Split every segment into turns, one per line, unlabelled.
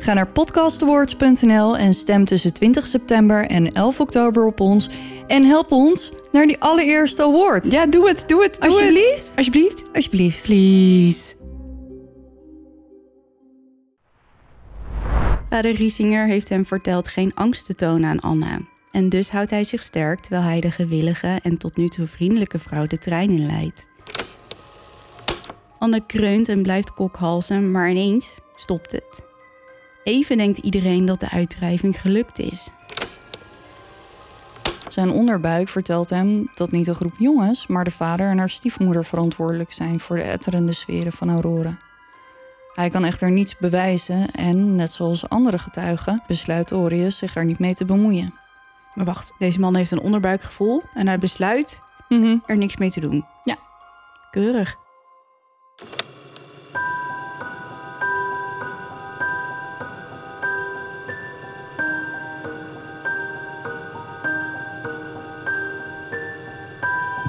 Ga naar podcastawards.nl en stem tussen 20 september en 11 oktober op ons. En help ons naar die allereerste award.
Ja, doe het, doe het, doe
Alsjeblieft.
het. Alsjeblieft.
Alsjeblieft.
Please. Vader Riesinger heeft hem verteld geen angst te tonen aan Anna. En dus houdt hij zich sterk terwijl hij de gewillige en tot nu toe vriendelijke vrouw de trein inleidt. Anne kreunt en blijft kokhalzen, maar ineens stopt het. Even denkt iedereen dat de uitdrijving gelukt is.
Zijn onderbuik vertelt hem dat niet een groep jongens, maar de vader en haar stiefmoeder verantwoordelijk zijn voor de etterende sferen van Aurora. Hij kan echter niets bewijzen en, net zoals andere getuigen, besluit Orius zich er niet mee te bemoeien.
Maar wacht, deze man heeft een onderbuikgevoel en hij besluit er niks mee te doen.
Ja.
Keurig.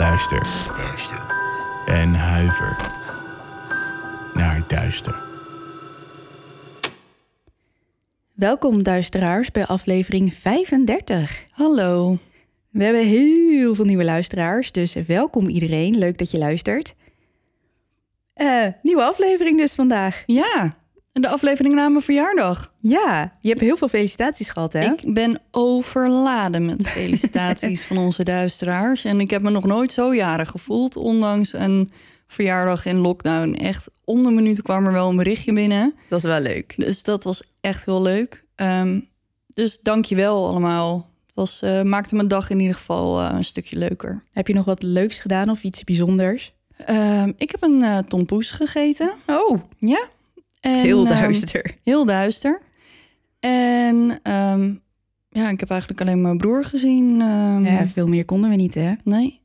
Luister. En huiver naar duister.
Welkom duisteraars bij aflevering 35.
Hallo.
We hebben heel veel nieuwe luisteraars, dus welkom iedereen. Leuk dat je luistert. Eh, nieuwe aflevering dus vandaag.
Ja, en de aflevering na mijn verjaardag.
Ja, je hebt heel veel felicitaties gehad hè?
Ik ben overladen met felicitaties van onze duisteraars. En ik heb me nog nooit zo jarig gevoeld, ondanks een verjaardag in lockdown. Echt om de minuut kwam er wel een berichtje binnen.
Dat is wel leuk.
Dus dat was echt heel leuk. Ehm, dus dank je wel allemaal. Het was, eh, maakte mijn dag in ieder geval eh, een stukje leuker.
Heb je nog wat leuks gedaan of iets bijzonders?
Ehm, ik heb een uh, tompoes gegeten.
Oh,
Ja. En,
heel
ehm,
duister.
heel duister. En ehm, ja, ik heb eigenlijk alleen mijn broer gezien.
Ja, veel meer konden we niet hè?
Nee.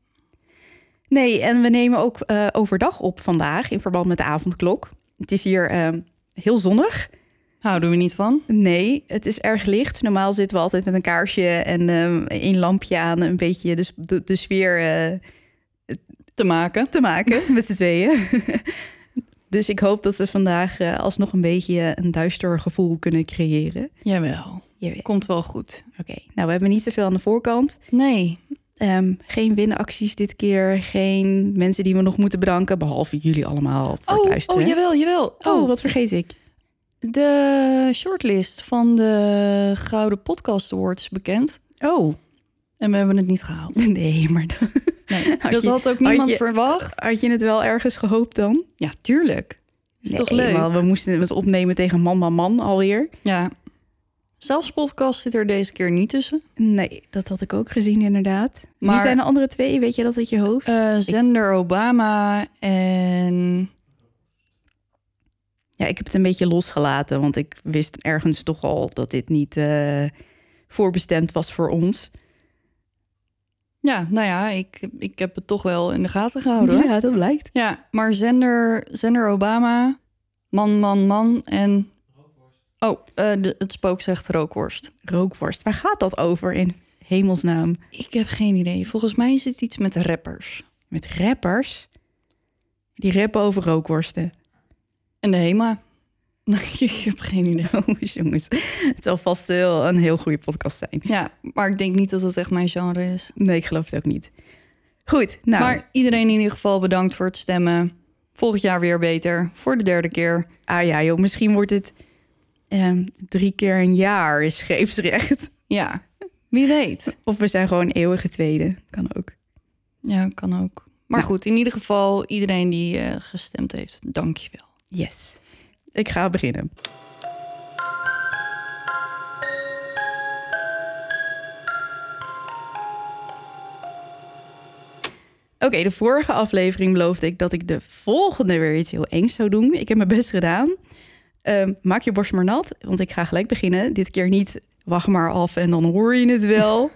Nee, en we nemen ook eh, overdag op vandaag in verband met de avondklok. Het is hier heel zonnig.
Houden we niet van.
Nee, het is erg licht. Normaal zitten we altijd met een kaarsje en een lampje aan, een beetje de, de, de sfeer eh,
Te maken.
te maken met z'n tweeën. dus ik hoop dat we vandaag eh, alsnog een beetje een duister gevoel kunnen creëren.
Jawel.
Jawel.
Komt wel goed.
Oké, nou we hebben niet zoveel aan de voorkant.
Nee.
Ehm, geen winacties dit keer, geen mensen die we nog moeten bedanken, behalve jullie allemaal voor het
Oh,
luisteren.
oh, jawel, jawel.
Oh, wat vergeet ik?
De shortlist van de Gouden Podcast Awards bekend.
Oh,
En we hebben het niet gehaald.
nee, maar dan-
Nee,
Had
dat
je-
had ook
had
niemand
je-
verwacht.
had je het wel ergens gehoopt dan?
Ja, tuurlijk. Is toch leuk?
maar we moesten het opnemen tegen man, man, man alweer.
Ja. Zelfs podcast zit er deze keer niet tussen.
Nee, dat had ik ook gezien inderdaad. Wie
Maar-
zijn de andere twee? Weet je dat uit je hoofd?
Eh, zender Obama en...
ja, ik heb het een beetje losgelaten, want ik wist ergens toch al dat dit niet eh, voorbestemd was voor ons.
Ja, nou ja, ik, ik heb het toch wel in de gaten gehouden. hoor.
Ja, dat blijkt.
Ja, maar zender, zender Obama, man, man, man en... Oh, eh, de, het spook zegt rookworst.
Rookworst. Waar gaat dat over in hemelsnaam?
Ik heb geen idee. Volgens mij is het iets met rappers.
Met rappers? Die rappen over rookworsten.
En de HEMA. Ik heb geen idee.
Oh, jongens. Het zal vast heel, een heel goede podcast zijn.
Ja, maar ik denk niet dat het echt mijn genre is.
Nee, ik geloof het ook niet. Goed, nou.
Maar iedereen in ieder geval bedankt voor het stemmen. Volgend jaar weer beter. Voor de derde keer.
Ah ja, joh, misschien wordt het ehm, drie keer een jaar is scheepsrecht.
Ja, Wie weet.
Of we zijn gewoon eeuwige tweede. Kan ook.
Ja, kan ook. Maar
Nou.
goed, in ieder geval iedereen die eh, gestemd heeft, dank je wel.
Yes. Ik ga beginnen. Oké, de vorige aflevering beloofde ik dat ik de volgende weer iets heel engs zou doen. Ik heb mijn best gedaan. Ehm, maak je borst maar nat, want ik ga gelijk beginnen. Dit keer niet, wacht maar af en dan hoor je het wel.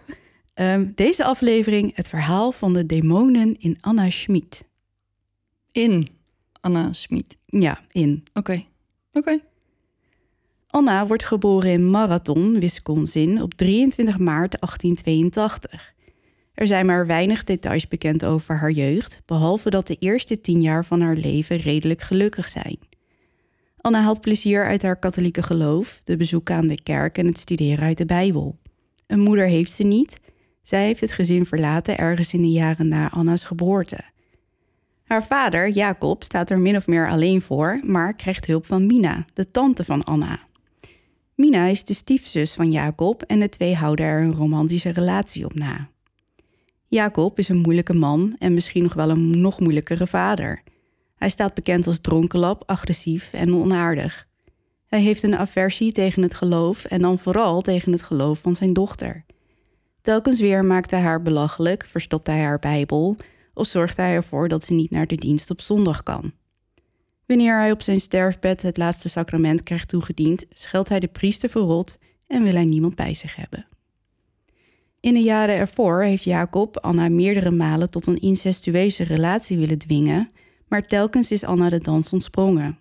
Ehm, deze aflevering het verhaal van de demonen in Anna Schmid.
In Anna Smit.
Ja, in.
Oké. Oké.
Anna wordt geboren in Marathon, Wisconsin, op 23 maart 1882. Er zijn maar weinig details bekend over haar jeugd, behalve dat de eerste tien jaar van haar leven redelijk gelukkig zijn. Anna haalt plezier uit haar katholieke geloof, de bezoeken aan de kerk en het studeren uit de Bijbel. Een moeder heeft ze niet. Zij heeft het gezin verlaten ergens in de jaren na Anna's geboorte. Haar vader, Jacob, staat er min of meer alleen voor, maar krijgt hulp van Mina, de tante van Anna. Mina is de stiefzus van Jacob en de twee houden er een romantische relatie op na. Jacob is een moeilijke man en misschien nog wel een nog moeilijkere vader. Hij staat bekend als dronkenlap, agressief en onaardig. Hij heeft een aversie tegen het geloof en dan vooral tegen het geloof van zijn dochter. Telkens weer maakt hij haar belachelijk, verstopt hij haar Bijbel of zorgt hij ervoor dat ze niet naar de dienst op zondag kan. Wanneer hij op zijn sterfbed het laatste sacrament krijgt toegediend, scheldt hij de priester verrot en wil hij niemand bij zich hebben. In de jaren ervoor heeft Jacob Anna meerdere malen tot een incestueuze relatie willen dwingen, maar telkens is Anna de dans ontsprongen.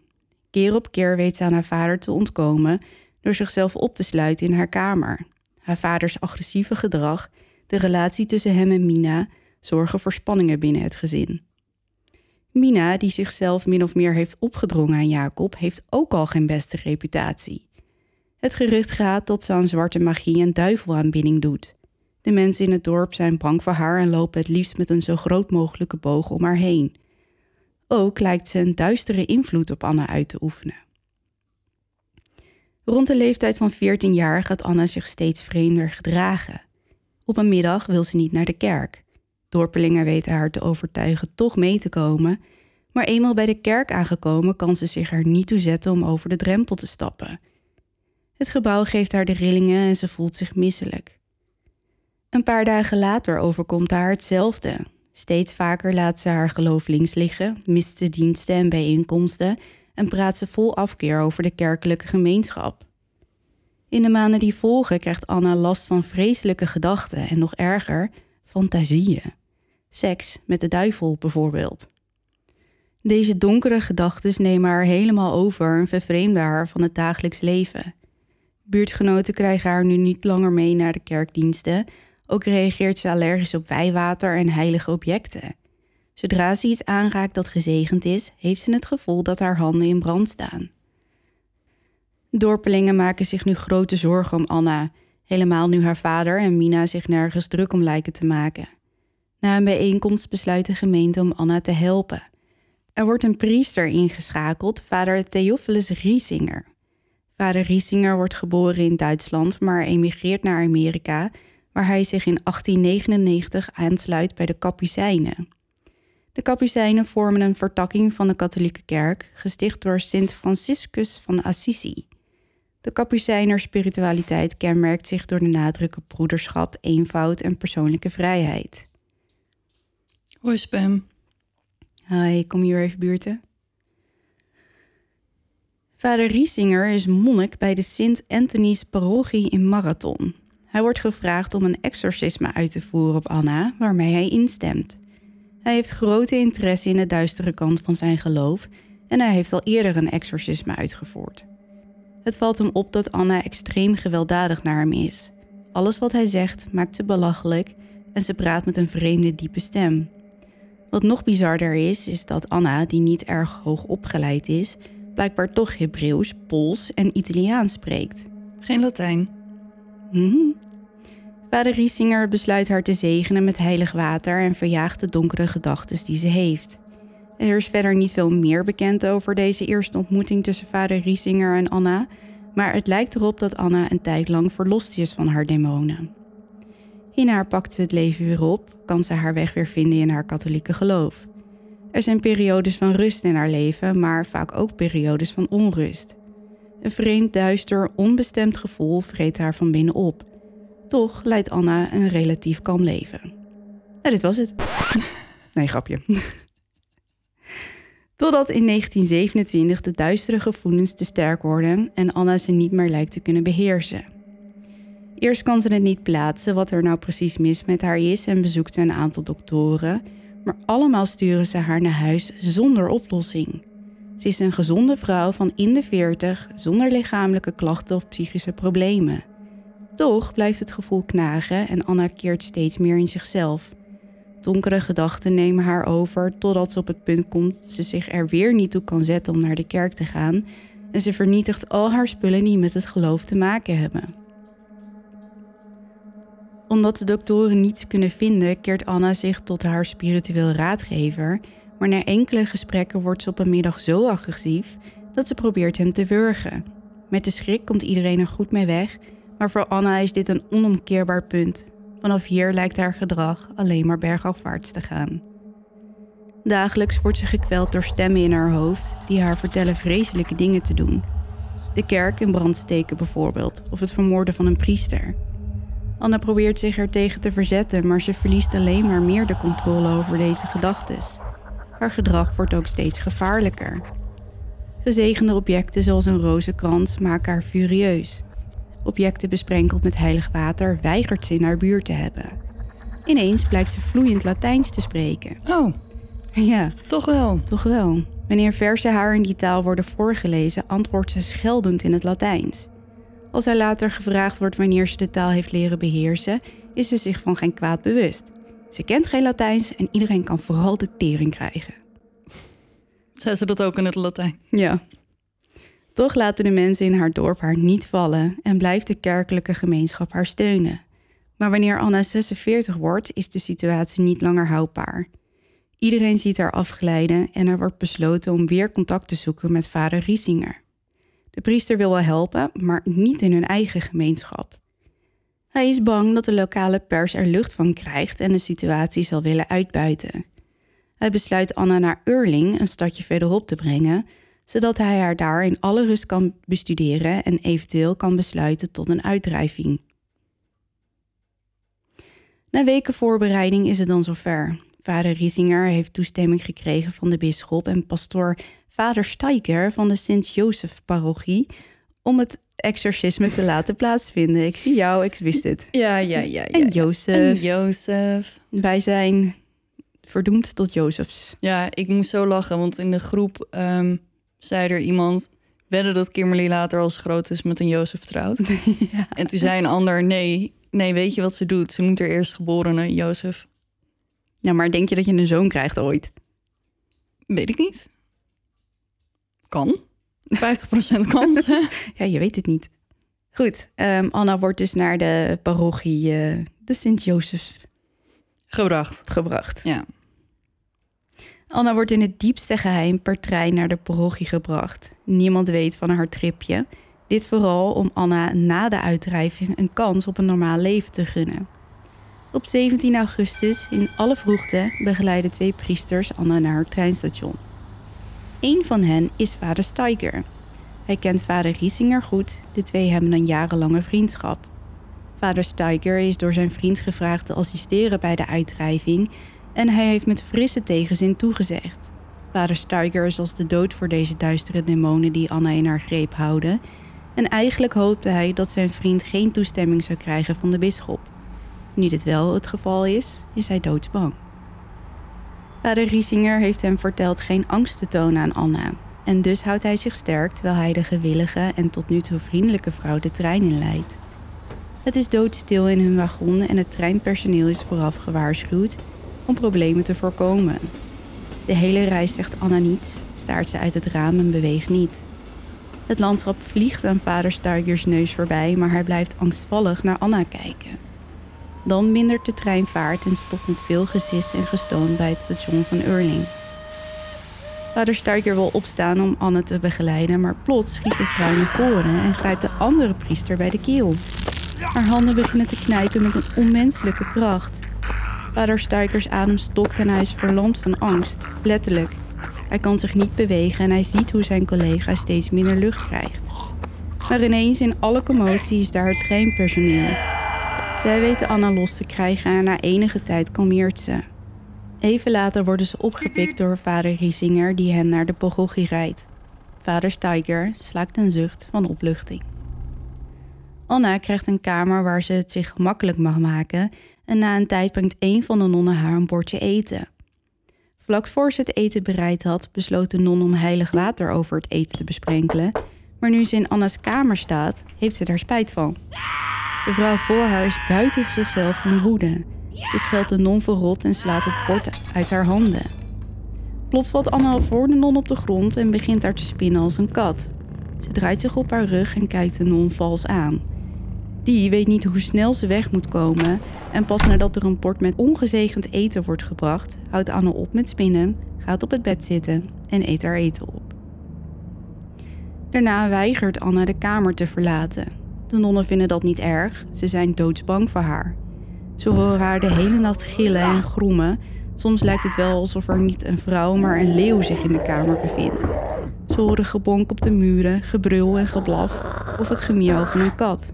Keer op keer weet ze aan haar vader te ontkomen door zichzelf op te sluiten in haar kamer. Haar vaders agressieve gedrag, de relatie tussen hem en Mina, zorgen voor spanningen binnen het gezin. Mina, die zichzelf min of meer heeft opgedrongen aan Jacob, heeft ook al geen beste reputatie. Het gerucht gaat dat ze aan zwarte magie en duivelaanbidding doet. De mensen in het dorp zijn bang voor haar en lopen het liefst met een zo groot mogelijke boog om haar heen. Ook lijkt ze een duistere invloed op Anna uit te oefenen. Rond de leeftijd van 14 jaar gaat Anna zich steeds vreemder gedragen. Op een middag wil ze niet naar de kerk. Dorpelingen weten haar te overtuigen toch mee te komen, maar eenmaal bij de kerk aangekomen kan ze zich er niet toe zetten om over de drempel te stappen. Het gebouw geeft haar de rillingen en ze voelt zich misselijk. Een paar dagen later overkomt haar hetzelfde. Steeds vaker laat ze haar geloof links liggen, mist ze diensten en bijeenkomsten en praat ze vol afkeer over de kerkelijke gemeenschap. In de maanden die volgen krijgt Anna last van vreselijke gedachten en nog erger, fantasieën. Seks met de duivel bijvoorbeeld. Deze donkere gedachten nemen haar helemaal over en vervreemden haar van het dagelijks leven. Buurtgenoten krijgen haar nu niet langer mee naar de kerkdiensten. Ook reageert ze allergisch op wijwater en heilige objecten. Zodra ze iets aanraakt dat gezegend is, heeft ze het gevoel dat haar handen in brand staan. Dorpelingen maken zich nu grote zorgen om Anna, helemaal nu haar vader en Mina zich nergens druk om lijken te maken. Na een bijeenkomst besluit de gemeente om Anna te helpen. Er wordt een priester ingeschakeld, vader Theophilus Riesinger. Vader Riesinger wordt geboren in Duitsland, maar emigreert naar Amerika, waar hij zich in 1899 aansluit bij de Kapucijnen. De Kapucijnen vormen een vertakking van de katholieke kerk, gesticht door Sint Franciscus van Assisi. De Kapucijner spiritualiteit kenmerkt zich door de nadruk op broederschap, eenvoud en persoonlijke vrijheid.
Hoi Spam.
Hi, kom hier even buurten. Vader Riesinger is monnik bij de Sint Anthony's parochie in Marathon. Hij wordt gevraagd om een exorcisme uit te voeren op Anna, waarmee hij instemt. Hij heeft grote interesse in de duistere kant van zijn geloof en hij heeft al eerder een exorcisme uitgevoerd. Het valt hem op dat Anna extreem gewelddadig naar hem is. Alles wat hij zegt maakt ze belachelijk en ze praat met een vreemde diepe stem. Wat nog bizarder is, is dat Anna, die niet erg hoog opgeleid is, blijkbaar toch Hebreeuws, Pools en Italiaans spreekt.
Geen Latijn.
Mhm. Vader Riesinger besluit haar te zegenen met heilig water en verjaagt de donkere gedachten die ze heeft. Er is verder niet veel meer bekend over deze eerste ontmoeting tussen vader Riesinger en Anna, maar het lijkt erop dat Anna een tijd lang verlost is van haar demonen. Hierna pakt ze het leven weer op, kan ze haar weg weer vinden in haar katholieke geloof. Er zijn periodes van rust in haar leven, maar vaak ook periodes van onrust. Een vreemd, duister, onbestemd gevoel vreet haar van binnen op. Toch leidt Anna een relatief kalm leven. Nou, dit was het. Nee, grapje. Totdat in 1927 de duistere gevoelens te sterk worden en Anna ze niet meer lijkt te kunnen beheersen. Eerst kan ze het niet plaatsen wat er nou precies mis met haar is en bezoekt ze een aantal doktoren, maar allemaal sturen ze haar naar huis zonder oplossing. Ze is een gezonde vrouw van in de 40 zonder lichamelijke klachten of psychische problemen. Toch blijft het gevoel knagen en Anna keert steeds meer in zichzelf. Donkere gedachten nemen haar over totdat ze op het punt komt dat ze zich er weer niet toe kan zetten om naar de kerk te gaan en ze vernietigt al haar spullen die met het geloof te maken hebben. Omdat de doktoren niets kunnen vinden, keert Anna zich tot haar spiritueel raadgever, maar na enkele gesprekken wordt ze op een middag zo agressief dat ze probeert hem te wurgen. Met de schrik komt iedereen er goed mee weg, maar voor Anna is dit een onomkeerbaar punt. Vanaf hier lijkt haar gedrag alleen maar bergafwaarts te gaan. Dagelijks wordt ze gekweld door stemmen in haar hoofd die haar vertellen vreselijke dingen te doen. De kerk in brand steken bijvoorbeeld, of het vermoorden van een priester. Anna probeert zich er tegen te verzetten, maar ze verliest alleen maar meer de controle over deze gedachten. Haar gedrag wordt ook steeds gevaarlijker. Gezegende objecten zoals een rozenkrans maken haar furieus. Objecten besprenkeld met heilig water weigert ze in haar buurt te hebben. Ineens blijkt ze vloeiend Latijns te spreken.
Oh,
Ja,
toch wel.
toch wel. Wanneer versen haar in die taal worden voorgelezen, antwoordt ze scheldend in het Latijns. Als hij later gevraagd wordt wanneer ze de taal heeft leren beheersen, is ze zich van geen kwaad bewust. Ze kent geen Latijns en iedereen kan vooral de tering krijgen.
Zei ze dat ook in het Latijn?
Ja. Toch laten de mensen in haar dorp haar niet vallen en blijft de kerkelijke gemeenschap haar steunen. Maar wanneer Anna 46 wordt, is de situatie niet langer houdbaar. Iedereen ziet haar afglijden en er wordt besloten om weer contact te zoeken met vader Riesinger. De priester wil wel helpen, maar niet in hun eigen gemeenschap. Hij is bang dat de lokale pers er lucht van krijgt en de situatie zal willen uitbuiten. Hij besluit Anna naar Urling, een stadje verderop, te brengen, zodat hij haar daar in alle rust kan bestuderen en eventueel kan besluiten tot een uitdrijving. Na weken voorbereiding is het dan zover. Vader Riesinger heeft toestemming gekregen van de bisschop en pastoor Vader Steiger van de Sint-Jozef-parochie om het exorcisme te laten plaatsvinden. Ik zie jou, ik wist het.
Ja, ja, ja. ja.
En Jozef.
En Jozef.
Wij zijn verdoemd tot Jozefs.
Ja, ik moest zo lachen, want in de groep ehm, zei er iemand... wedden dat Kimberly later als groot is met een Jozef trouwt.
ja.
En toen zei een ander, nee, nee, weet je wat ze doet? Ze noemt haar eerstgeborene Jozef.
ja, maar denk je dat je een zoon krijgt ooit?
Weet ik niet. Kan. 50% kans.
Ja, je weet het niet. Goed, ehm, Anna wordt dus naar de parochie eh, de Sint-Jozef
Gebracht.
gebracht.
Ja.
Anna wordt in het diepste geheim per trein naar de parochie gebracht. Niemand weet van haar tripje. Dit vooral om Anna na de uitdrijving een kans op een normaal leven te gunnen. Op 17 augustus, in alle vroegte, begeleiden twee priesters Anna naar haar treinstation. Eén van hen is vader Steiger. Hij kent vader Riesinger goed, de twee hebben een jarenlange vriendschap. Vader Steiger is door zijn vriend gevraagd te assisteren bij de uitdrijving en hij heeft met frisse tegenzin toegezegd. Vader Steiger is als de dood voor deze duistere demonen die Anna in haar greep houden. En eigenlijk hoopte hij dat zijn vriend geen toestemming zou krijgen van de bisschop. Nu dit wel het geval is, is hij doodsbang. Vader Riesinger heeft hem verteld geen angst te tonen aan Anna. En dus houdt hij zich sterk terwijl hij de gewillige en tot nu toe vriendelijke vrouw de trein inleidt. Het is doodstil in hun wagon en het treinpersoneel is vooraf gewaarschuwd om problemen te voorkomen. De hele reis zegt Anna niets, staart ze uit het raam en beweegt niet. Het landschap vliegt aan vader neus voorbij, maar hij blijft angstvallig naar Anna kijken. Dan mindert de trein vaart en stopt met veel gesis en gestoon bij het station van Urling. Vader wil opstaan om Anne te begeleiden, maar plots schiet de vrouw naar voren en grijpt de andere priester bij de keel. Haar handen beginnen te knijpen met een onmenselijke kracht. Vader Stuikers adem stokt en hij is verlamd van angst, letterlijk. Hij kan zich niet bewegen en hij ziet hoe zijn collega steeds minder lucht krijgt. Maar ineens in alle commotie is daar het treinpersoneel. Zij weten Anna los te krijgen en na enige tijd kalmeert ze. Even later worden ze opgepikt door vader Riesinger die hen naar de Pogogi rijdt. Vader Steiger slaakt een zucht van opluchting. Anna krijgt een kamer waar ze het zich gemakkelijk mag maken en na een tijd brengt een van de nonnen haar een bordje eten. Vlak voor ze het eten bereid had, besloot de non om heilig water over het eten te besprenkelen, maar nu ze in Anna's kamer staat, heeft ze daar spijt van. De vrouw voor haar is buiten zichzelf van woede. Ze scheldt de non verrot en slaat het bord uit haar handen. Plots valt Anna voor de non op de grond en begint daar te spinnen als een kat. Ze draait zich op haar rug en kijkt de non vals aan. Die weet niet hoe snel ze weg moet komen en pas nadat er een bord met ongezegend eten wordt gebracht, houdt Anne op met spinnen, gaat op het bed zitten en eet haar eten op. Daarna weigert Anna de kamer te verlaten. De nonnen vinden dat niet erg, ze zijn doodsbang voor haar. Ze horen haar de hele nacht gillen en groemen. Soms lijkt het wel alsof er niet een vrouw, maar een leeuw zich in de kamer bevindt. Ze horen gebonk op de muren, gebrul en geblaf of het gemiauw van een kat.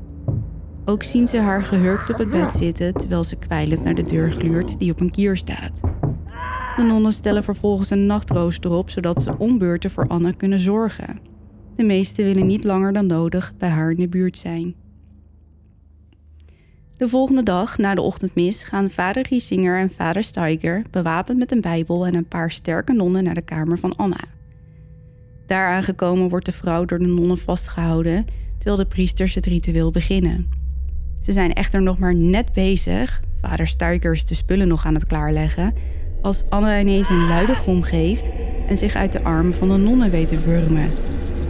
Ook zien ze haar gehurkt op het bed zitten terwijl ze kwijlend naar de deur gluurt die op een kier staat. De nonnen stellen vervolgens een nachtrooster op zodat ze ombeurten voor Anne kunnen zorgen. De meesten willen niet langer dan nodig bij haar in de buurt zijn. De volgende dag, na de ochtendmis, gaan vader Giesinger en vader Steiger, bewapend met een bijbel en een paar sterke nonnen, naar de kamer van Anna. Daar aangekomen wordt de vrouw door de nonnen vastgehouden, terwijl de priesters het ritueel beginnen. Ze zijn echter nog maar net bezig, vader Steiger is de spullen nog aan het klaarleggen, als Anna ineens een luide gom geeft en zich uit de armen van de nonnen weet te wurmen.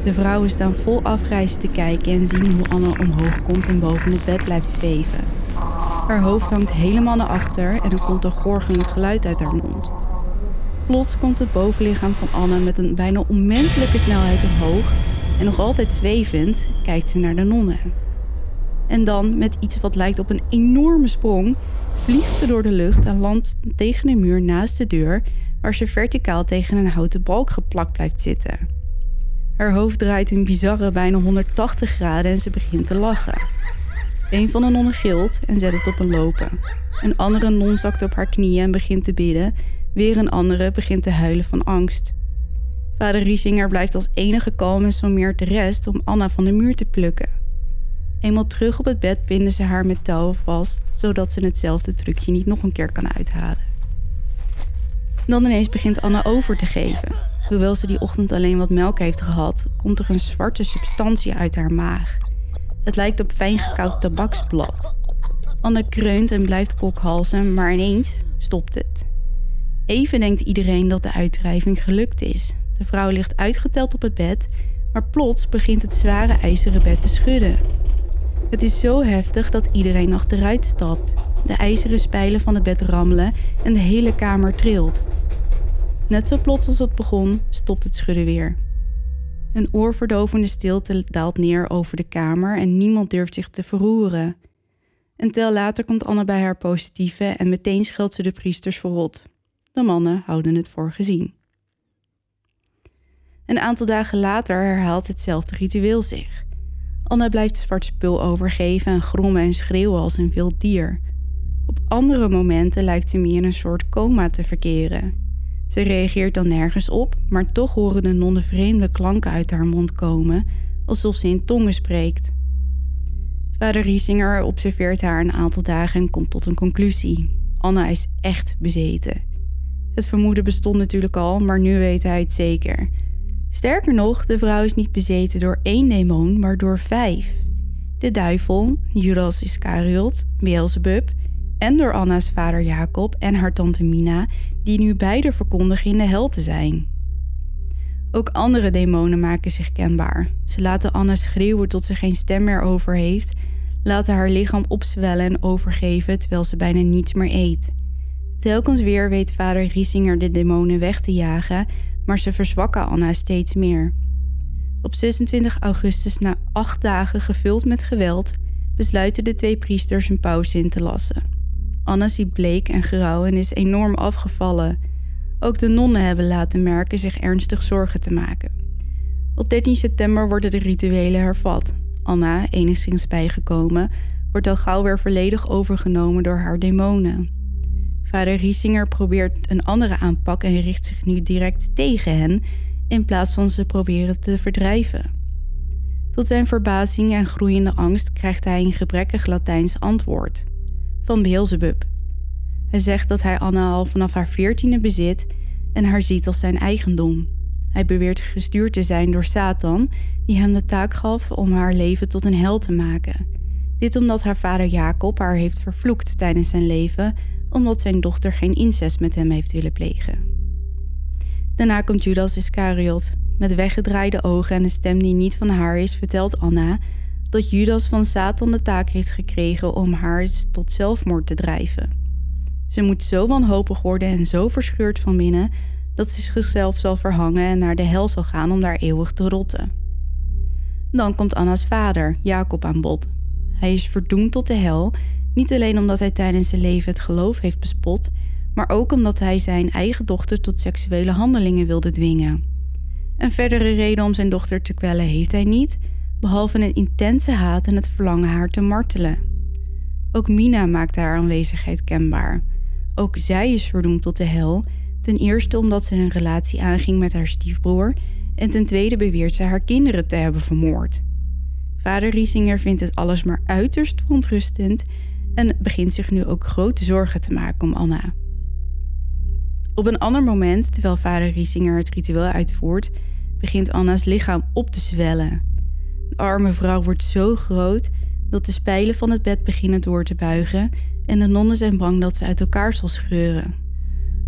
De vrouwen staan vol afreizen te kijken en zien hoe Anne omhoog komt en boven het bed blijft zweven. Haar hoofd hangt helemaal naar achter en er komt een gorgelend geluid uit haar mond. Plots komt het bovenlichaam van Anne met een bijna onmenselijke snelheid omhoog en nog altijd zwevend kijkt ze naar de nonnen. En dan, met iets wat lijkt op een enorme sprong, vliegt ze door de lucht en landt tegen de muur naast de deur, waar ze verticaal tegen een houten balk geplakt blijft zitten. Haar hoofd draait in bizarre bijna 180 graden en ze begint te lachen. Een van de nonnen gilt en zet het op een lopen. Een andere non zakt op haar knieën en begint te bidden. Weer een andere begint te huilen van angst. Vader Riesinger blijft als enige kalm en sommeert de rest om Anna van de muur te plukken. Eenmaal terug op het bed binden ze haar met touwen vast, zodat ze hetzelfde trucje niet nog een keer kan uithalen. Dan ineens begint Anna over te geven. Hoewel ze die ochtend alleen wat melk heeft gehad, komt er een zwarte substantie uit haar maag. Het lijkt op fijn gekoud tabaksblad. Anne kreunt en blijft kokhalzen, maar ineens stopt het. Even denkt iedereen dat de uitdrijving gelukt is. De vrouw ligt uitgeteld op het bed, maar plots begint het zware ijzeren bed te schudden. Het is zo heftig dat iedereen achteruit stapt. De ijzeren spijlen van het bed rammelen en de hele kamer trilt. Net zo plots als het begon, stopt het schudden weer. Een oorverdovende stilte daalt neer over de kamer en niemand durft zich te verroeren. Een tel later komt Anne bij haar positieve en meteen scheldt ze de priesters verrot. De mannen houden het voor gezien. Een aantal dagen later herhaalt hetzelfde ritueel zich. Anne blijft zwart spul overgeven en grommen en schreeuwen als een wild dier. Op andere momenten lijkt ze meer in een soort coma te verkeren. Ze reageert dan nergens op, maar toch horen de nonnen vreemde klanken uit haar mond komen, alsof ze in tongen spreekt. Vader Riesinger observeert haar een aantal dagen en komt tot een conclusie. Anna is echt bezeten. Het vermoeden bestond natuurlijk al, maar nu weet hij het zeker. Sterker nog, de vrouw is niet bezeten door één demon, maar door vijf. De duivel, Judas Iscariot, Beelzebub en door Anna's vader Jacob en haar tante Mina, die nu beide verkondigen in de hel te zijn. Ook andere demonen maken zich kenbaar. Ze laten Anna schreeuwen tot ze geen stem meer over heeft, laten haar lichaam opzwellen en overgeven terwijl ze bijna niets meer eet. Telkens weer weet vader Riesinger de demonen weg te jagen, maar ze verzwakken Anna steeds meer. Op 26 augustus, na acht dagen gevuld met geweld, besluiten de twee priesters een pauze in te lassen. Anna ziet bleek en grauw en is enorm afgevallen. Ook de nonnen hebben laten merken zich ernstig zorgen te maken. Op 13 september worden de rituelen hervat. Anna, enigszins bijgekomen, wordt al gauw weer volledig overgenomen door haar demonen. Vader Riesinger probeert een andere aanpak en richt zich nu direct tegen hen in plaats van ze proberen te verdrijven. Tot zijn verbazing en groeiende angst krijgt hij een gebrekkig Latijns antwoord van Beelzebub. Hij zegt dat hij Anna al vanaf haar veertiende bezit en haar ziet als zijn eigendom. Hij beweert gestuurd te zijn door Satan, die hem de taak gaf om haar leven tot een hel te maken. Dit omdat haar vader Jacob haar heeft vervloekt tijdens zijn leven, omdat zijn dochter geen incest met hem heeft willen plegen. Daarna komt Judas Iscariot. Met weggedraaide ogen en een stem die niet van haar is, vertelt Anna dat Judas van Satan de taak heeft gekregen om haar tot zelfmoord te drijven. Ze moet zo wanhopig worden en zo verscheurd van binnen dat ze zichzelf zal verhangen en naar de hel zal gaan om daar eeuwig te rotten. Dan komt Anna's vader, Jacob, aan bod. Hij is verdoemd tot de hel, niet alleen omdat hij tijdens zijn leven het geloof heeft bespot, maar ook omdat hij zijn eigen dochter tot seksuele handelingen wilde dwingen. Een verdere reden om zijn dochter te kwellen heeft hij niet, behalve een intense haat en het verlangen haar te martelen. Ook Mina maakt haar aanwezigheid kenbaar. Ook zij is verdoemd tot de hel, ten eerste omdat ze een relatie aanging met haar stiefbroer en ten tweede beweert ze haar kinderen te hebben vermoord. Vader Riesinger vindt het alles maar uiterst verontrustend en begint zich nu ook grote zorgen te maken om Anna. Op een ander moment, terwijl vader Riesinger het ritueel uitvoert, begint Anna's lichaam op te zwellen. De arme vrouw wordt zo groot dat de spijlen van het bed beginnen door te buigen en de nonnen zijn bang dat ze uit elkaar zal scheuren.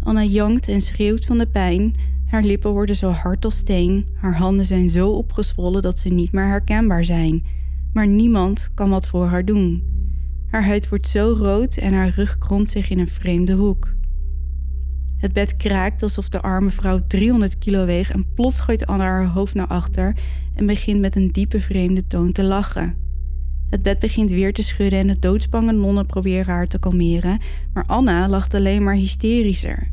Anna jankt en schreeuwt van de pijn. Haar lippen worden zo hard als steen, haar handen zijn zo opgezwollen dat ze niet meer herkenbaar zijn, maar niemand kan wat voor haar doen. Haar huid wordt zo rood en haar rug kromt zich in een vreemde hoek. Het bed kraakt alsof de arme vrouw 300 kilo weegt en plots gooit Anna haar hoofd naar achter en begint met een diepe vreemde toon te lachen. Het bed begint weer te schudden en de doodsbange nonnen proberen haar te kalmeren, maar Anna lacht alleen maar hysterischer.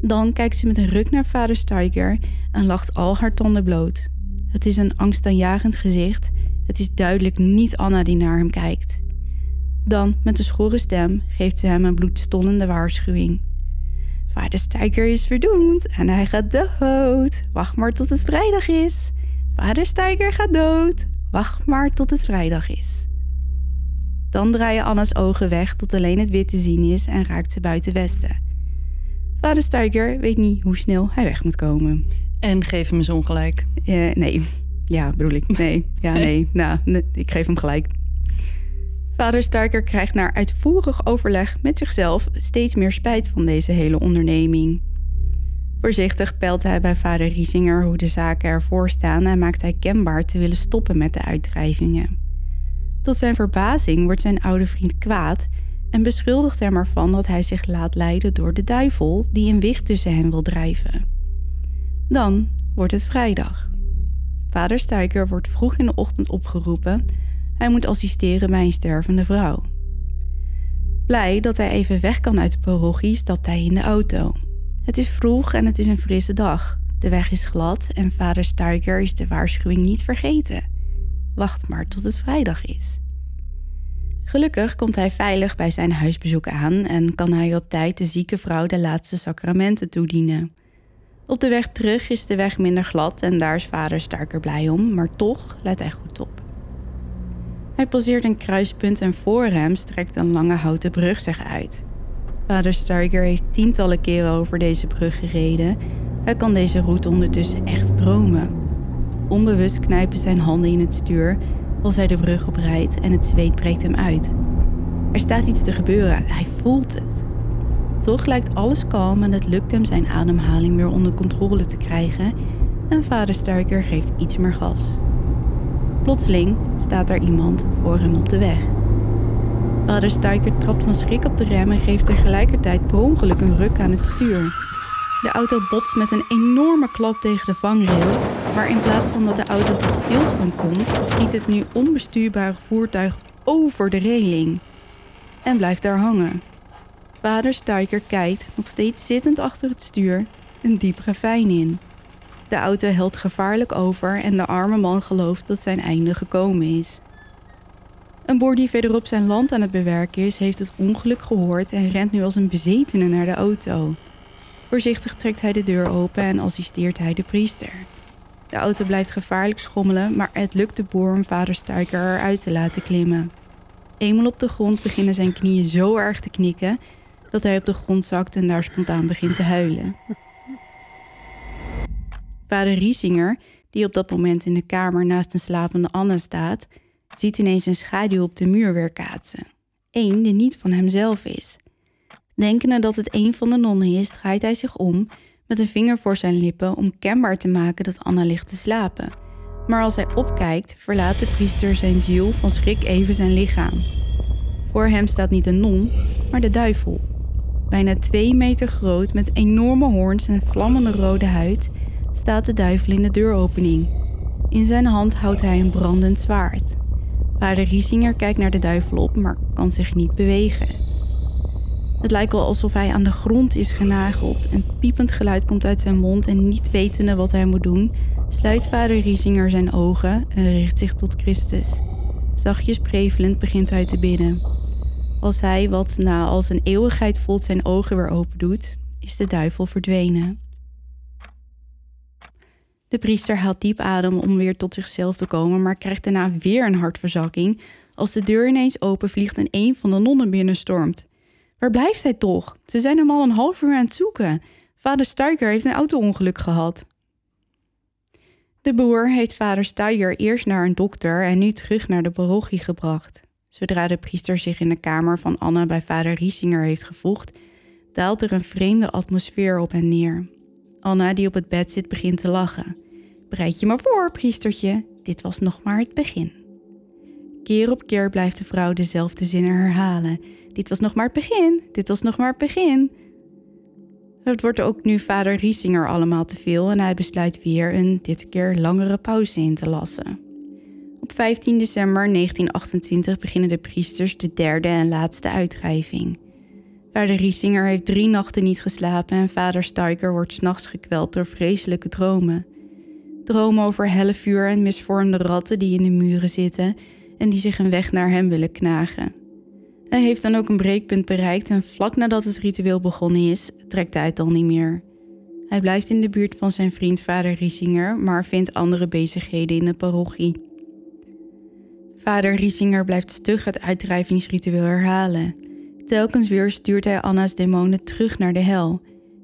Dan kijkt ze met een ruk naar vader Steiger en lacht al haar tanden bloot. Het is een angstaanjagend gezicht. Het is duidelijk niet Anna die naar hem kijkt. Dan, met een schorre stem, geeft ze hem een bloedstollende waarschuwing. Vader Steiger is verdoemd en hij gaat dood. Wacht maar tot het vrijdag is. Vader Steiger gaat dood. Wacht maar tot het vrijdag is. Dan draaien Anna's ogen weg tot alleen het wit te zien is en raakt ze buiten westen. Vader Steiger weet niet hoe snel hij weg moet komen.
En geef hem eens ongelijk.
Uh, nee, ja, bedoel ik. Nee, ja, nee. Nou, nee, ik geef hem gelijk. Vader Steiger krijgt na uitvoerig overleg met zichzelf steeds meer spijt van deze hele onderneming. Voorzichtig peilt hij bij vader Riesinger hoe de zaken ervoor staan en maakt hij kenbaar te willen stoppen met de uitdrijvingen. Tot zijn verbazing wordt zijn oude vriend kwaad en beschuldigt hem ervan dat hij zich laat leiden door de duivel die een wicht tussen hen wil drijven. Dan wordt het vrijdag. Vader Steiger wordt vroeg in de ochtend opgeroepen. Hij moet assisteren bij een stervende vrouw. Blij dat hij even weg kan uit de parochie, stapt hij in de auto. Het is vroeg en het is een frisse dag. De weg is glad en vader Steiger is de waarschuwing niet vergeten. Wacht maar tot het vrijdag is. Gelukkig komt hij veilig bij zijn huisbezoek aan en kan hij op tijd de zieke vrouw de laatste sacramenten toedienen. Op de weg terug is de weg minder glad en daar is vader sterker blij om, maar toch let hij goed op. Hij passeert een kruispunt en voor hem strekt een lange houten brug zich uit. Vader Steiger heeft tientallen keren over deze brug gereden. Hij kan deze route ondertussen echt dromen. Onbewust knijpen zijn handen in het stuur als hij de brug oprijdt en het zweet breekt hem uit. Er staat iets te gebeuren, hij voelt het. Toch lijkt alles kalm en het lukt hem zijn ademhaling weer onder controle te krijgen en vader Steiger geeft iets meer gas. Plotseling staat er iemand voor hem op de weg. Vader Steiger trapt van schrik op de rem en geeft tegelijkertijd per ongeluk een ruk aan het stuur. De auto botst met een enorme klap tegen de vangrail, maar in plaats van dat de auto tot stilstand komt, schiet het nu onbestuurbare voertuig over de reling en blijft daar hangen. Vader Steiker kijkt, nog steeds zittend achter het stuur, een diep ravijn in. De auto helt gevaarlijk over en de arme man gelooft dat zijn einde gekomen is. Een boer die verderop zijn land aan het bewerken is, heeft het ongeluk gehoord en rent nu als een bezetene naar de auto. Voorzichtig trekt hij de deur open en assisteert hij de priester. De auto blijft gevaarlijk schommelen, maar het lukt de boer om vader Stuiker eruit te laten klimmen. Eenmaal op de grond beginnen zijn knieën zo erg te knikken dat hij op de grond zakt en daar spontaan begint te huilen. Vader Riesinger, die op dat moment in de kamer naast een slapende Anna staat, ziet ineens een schaduw op de muur weer kaatsen. Eén die niet van hemzelf is. Denkende dat het een van de nonnen is, draait hij zich om met een vinger voor zijn lippen om kenbaar te maken dat Anna ligt te slapen. Maar als hij opkijkt, verlaat de priester zijn ziel van schrik even zijn lichaam. Voor hem staat niet een non, maar de duivel. Bijna twee meter groot met enorme hoorns en vlammende rode huid staat de duivel in de deuropening. In zijn hand houdt hij een brandend zwaard. Vader Riesinger kijkt naar de duivel op, maar kan zich niet bewegen. Het lijkt wel alsof hij aan de grond is genageld. Een piepend geluid komt uit zijn mond en niet wetende wat hij moet doen, sluit vader Riesinger zijn ogen en richt zich tot Christus. Zachtjes prevelend begint hij te bidden. Als hij wat na als een eeuwigheid voelt zijn ogen weer open doet, is de duivel verdwenen. De priester haalt diep adem om weer tot zichzelf te komen, maar krijgt daarna weer een hartverzakking als de deur ineens openvliegt en een van de nonnen binnenstormt. Waar blijft hij toch? Ze zijn hem al een half uur aan het zoeken. Vader Steiger heeft een auto-ongeluk gehad. De boer heeft vader Steiger eerst naar een dokter en nu terug naar de parochie gebracht. Zodra de priester zich in de kamer van Anna bij vader Riesinger heeft gevoegd, daalt er een vreemde atmosfeer op en neer. Anna, die op het bed zit, begint te lachen. Bereid je maar voor, priestertje, dit was nog maar het begin. Keer op keer blijft de vrouw dezelfde zinnen herhalen. Dit was nog maar het begin, dit was nog maar het begin. Het wordt ook nu vader Riesinger allemaal te veel en hij besluit weer een dit keer langere pauze in te lassen. Op 15 december 1928 beginnen de priesters de derde en laatste uitdrijving. Vader Riesinger heeft drie nachten niet geslapen en vader Steiger wordt s'nachts gekweld door vreselijke dromen. Dromen over hellevuur en misvormde ratten die in de muren zitten en die zich een weg naar hem willen knagen. Hij heeft dan ook een breekpunt bereikt en vlak nadat het ritueel begonnen is, trekt hij het al niet meer. Hij blijft in de buurt van zijn vriend vader Riesinger, maar vindt andere bezigheden in de parochie. Vader Riesinger blijft stug het uitdrijvingsritueel herhalen. Telkens weer stuurt hij Anna's demonen terug naar de hel.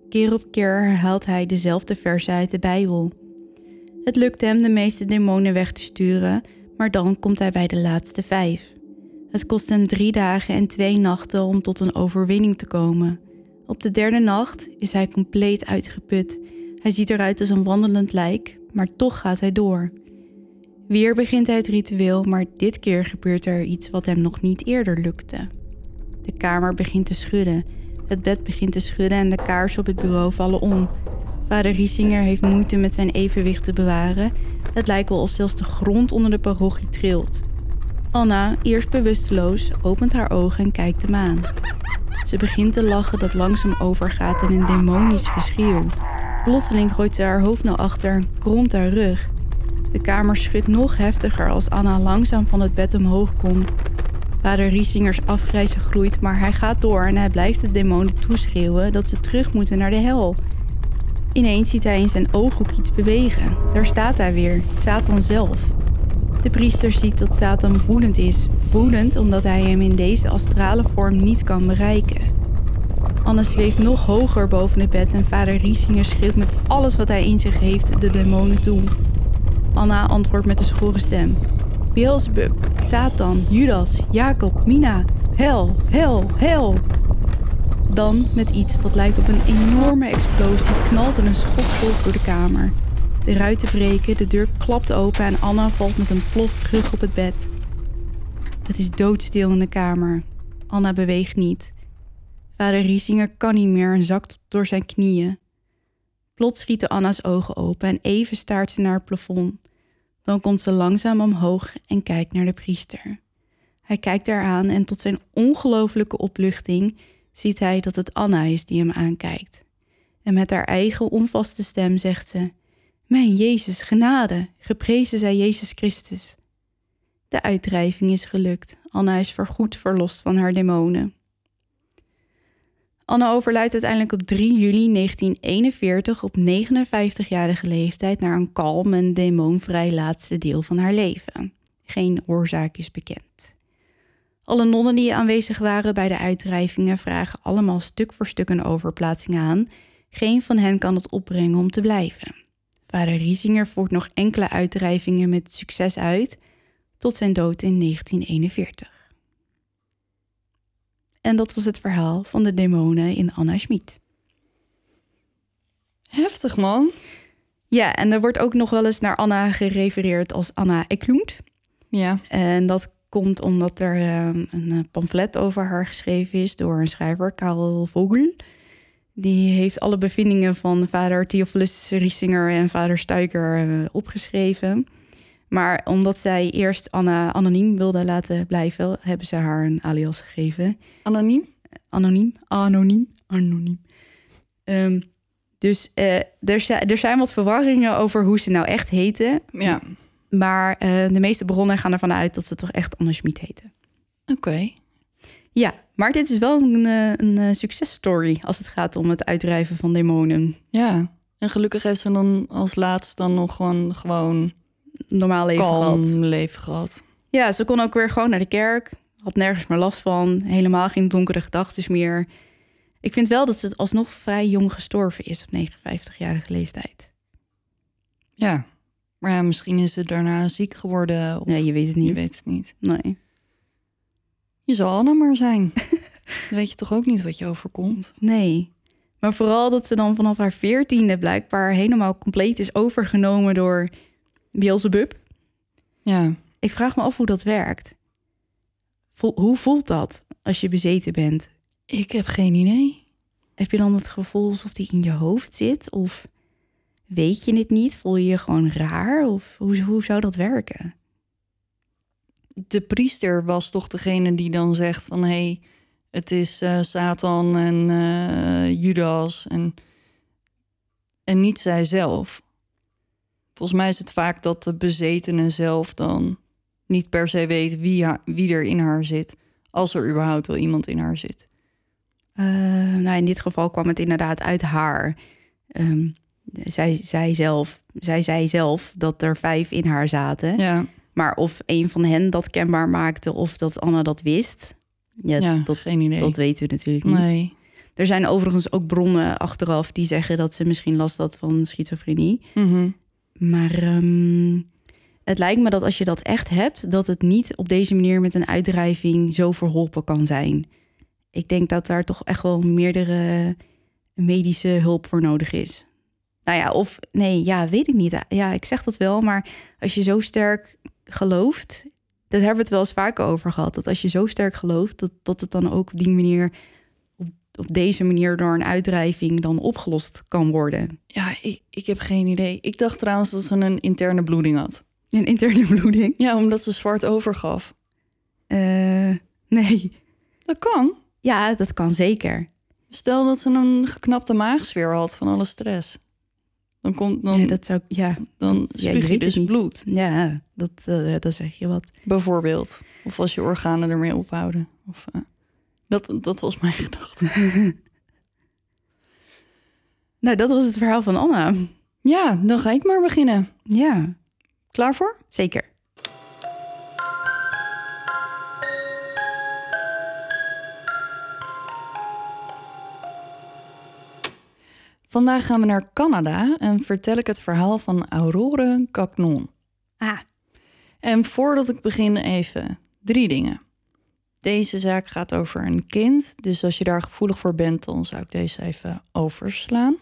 Keer op keer herhaalt hij dezelfde versen uit de Bijbel. Het lukt hem de meeste demonen weg te sturen, maar dan komt hij bij de laatste vijf. Het kost hem drie dagen en twee nachten om tot een overwinning te komen. Op de derde nacht is hij compleet uitgeput. Hij ziet eruit als een wandelend lijk, maar toch gaat hij door. Weer begint hij het ritueel, maar dit keer gebeurt er iets wat hem nog niet eerder lukte. De kamer begint te schudden, het bed begint te schudden en de kaarsen op het bureau vallen om. Vader Riesinger heeft moeite met zijn evenwicht te bewaren. Het lijkt wel alsof zelfs de grond onder de parochie trilt. Anna, eerst bewusteloos, opent haar ogen en kijkt hem aan. Ze begint te lachen dat langzaam overgaat in een demonisch geschreeuw. Plotseling gooit ze haar hoofd naar achter en kromt haar rug. De kamer schudt nog heftiger als Anna langzaam van het bed omhoog komt. Vader Riesingers afgrijzen groeit, maar hij gaat door en hij blijft de demonen toeschreeuwen dat ze terug moeten naar de hel. Ineens ziet hij in zijn ooghoek iets bewegen. Daar staat hij weer, Satan zelf. De priester ziet dat Satan woedend is, woedend omdat hij hem in deze astrale vorm niet kan bereiken. Anne zweeft nog hoger boven het bed en vader Riesinger schreeuwt met alles wat hij in zich heeft de demonen toe. Anna antwoordt met een schorre stem. Beelzebub, Satan, Judas, Jacob, Mina, hel, hel, hel. Dan, met iets wat lijkt op een enorme explosie, knalt er een schokgolf door de kamer. De ruiten breken, de deur klapt open en Anna valt met een plof terug op het bed. Het is doodstil in de kamer. Anna beweegt niet. Vader Riesinger kan niet meer en zakt door zijn knieën. Plots schieten Anna's ogen open en even staart ze naar het plafond. Dan komt ze langzaam omhoog en kijkt naar de priester. Hij kijkt haar aan en tot zijn ongelofelijke opluchting ziet hij dat het Anna is die hem aankijkt. En met haar eigen onvaste stem zegt ze: Mijn Jezus, genade, geprezen zij Jezus Christus. De uitdrijving is gelukt. Anna is voorgoed verlost van haar demonen. Anna overlijdt uiteindelijk op 3 juli 1941 op 59-jarige leeftijd naar een kalm en demonvrij laatste deel van haar leven. Geen oorzaak is bekend. Alle nonnen die aanwezig waren bij de uitdrijvingen vragen allemaal stuk voor stuk een overplaatsing aan. Geen van hen kan het opbrengen om te blijven. Vader Riesinger voert nog enkele uitdrijvingen met succes uit, tot zijn dood in 1941. En dat was het verhaal van de demonen in Anna Schmid.
Heftig, man.
Ja, en er wordt ook nog wel eens naar Anna gerefereerd als Anna Eklund.
Ja.
En dat komt omdat er um, een pamflet over haar geschreven is door een schrijver, Karel Vogel. Die heeft alle bevindingen van vader Theophilus Riesinger en vader Stuiker uh, opgeschreven. Maar omdat zij eerst Anna anoniem wilde laten blijven, hebben ze haar een alias gegeven.
Anoniem?
Anoniem, anoniem, anoniem. Um, dus uh, er, zijn, er zijn wat verwarringen over hoe ze nou echt heten.
Ja.
Maar uh, de meeste bronnen gaan ervan uit dat ze toch echt Anna Schmid heten.
Oké. Okay.
Ja, maar dit is wel een, een, een successtory als het gaat om het uitdrijven van demonen.
Ja, en gelukkig heeft ze dan als laatst dan nog gewoon, gewoon
normaal leven gehad.
leven gehad.
Ja, ze kon ook weer gewoon naar de kerk. Had nergens meer last van. Helemaal geen donkere gedachten meer. Ik vind wel dat ze alsnog vrij jong gestorven is op 59-jarige leeftijd.
Ja, maar ja, misschien is ze daarna ziek geworden. Of
nee, je weet het niet.
Je weet het niet.
Nee.
Je zal Anna maar zijn. Dan weet je toch ook niet wat je overkomt?
Nee. Maar vooral dat ze dan vanaf haar veertiende blijkbaar helemaal compleet is overgenomen door Beelzebub.
Ja.
Ik vraag me af hoe dat werkt. Hoe voelt dat als je bezeten bent?
Ik heb geen idee.
Heb je dan het gevoel alsof die in je hoofd zit? Of weet je het niet? Voel je je gewoon raar? Of hoe, hoe zou dat werken?
De priester was toch degene die dan zegt van... hé, hey, het is uh, Satan en uh, Judas en, en niet zij zelf. Volgens mij is het vaak dat de bezetene zelf dan niet per se weet wie, haar, wie er in haar zit. Als er überhaupt wel iemand in haar zit.
Uh, nou, in dit geval kwam het inderdaad uit haar. Um, zij, zij, zelf, zij zei zelf dat er vijf in haar zaten.
Ja.
Maar of een van hen dat kenbaar maakte of dat Anna dat wist...
Ja, ja dat, geen idee.
Dat weten we natuurlijk niet.
Nee.
Er zijn overigens ook bronnen achteraf die zeggen dat ze misschien last had van schizofrenie.
Mm -hmm.
Maar um, het lijkt me dat als je dat echt hebt, dat het niet op deze manier met een uitdrijving zo verholpen kan zijn. Ik denk dat daar toch echt wel meerdere medische hulp voor nodig is. Nou ja, of nee, ja, weet ik niet. Ja, ik zeg dat wel, maar als je zo sterk gelooft, dat hebben we het wel eens vaker over gehad. Dat als je zo sterk gelooft, dat, dat het dan ook op die manier, op, op deze manier door een uitdrijving dan opgelost kan worden.
Ja, ik, ik heb geen idee. Ik dacht trouwens dat ze een interne bloeding had.
Een interne bloeding?
Ja, omdat ze zwart overgaf.
Uh, nee.
Dat kan.
Ja, dat kan zeker.
Stel dat ze een geknapte maagsfeer had van alle stress. Dan komt dan.
Ja, dat zou ja.
Dan
ja,
je, je dus
niet.
bloed.
Ja, dat, uh, dat zeg je wat.
Bijvoorbeeld. Of als je organen ermee ophouden. Of, uh, dat, dat was mijn gedachte.
nou, dat was het verhaal van Anna.
Ja, dan ga ik maar beginnen.
Ja.
Klaar voor?
Zeker.
Vandaag gaan we naar Canada en vertel ik het verhaal van Aurore Cagnon.
Ah.
En voordat ik begin even drie dingen. Deze zaak gaat over een kind, dus als je daar gevoelig voor bent, dan zou ik deze even overslaan.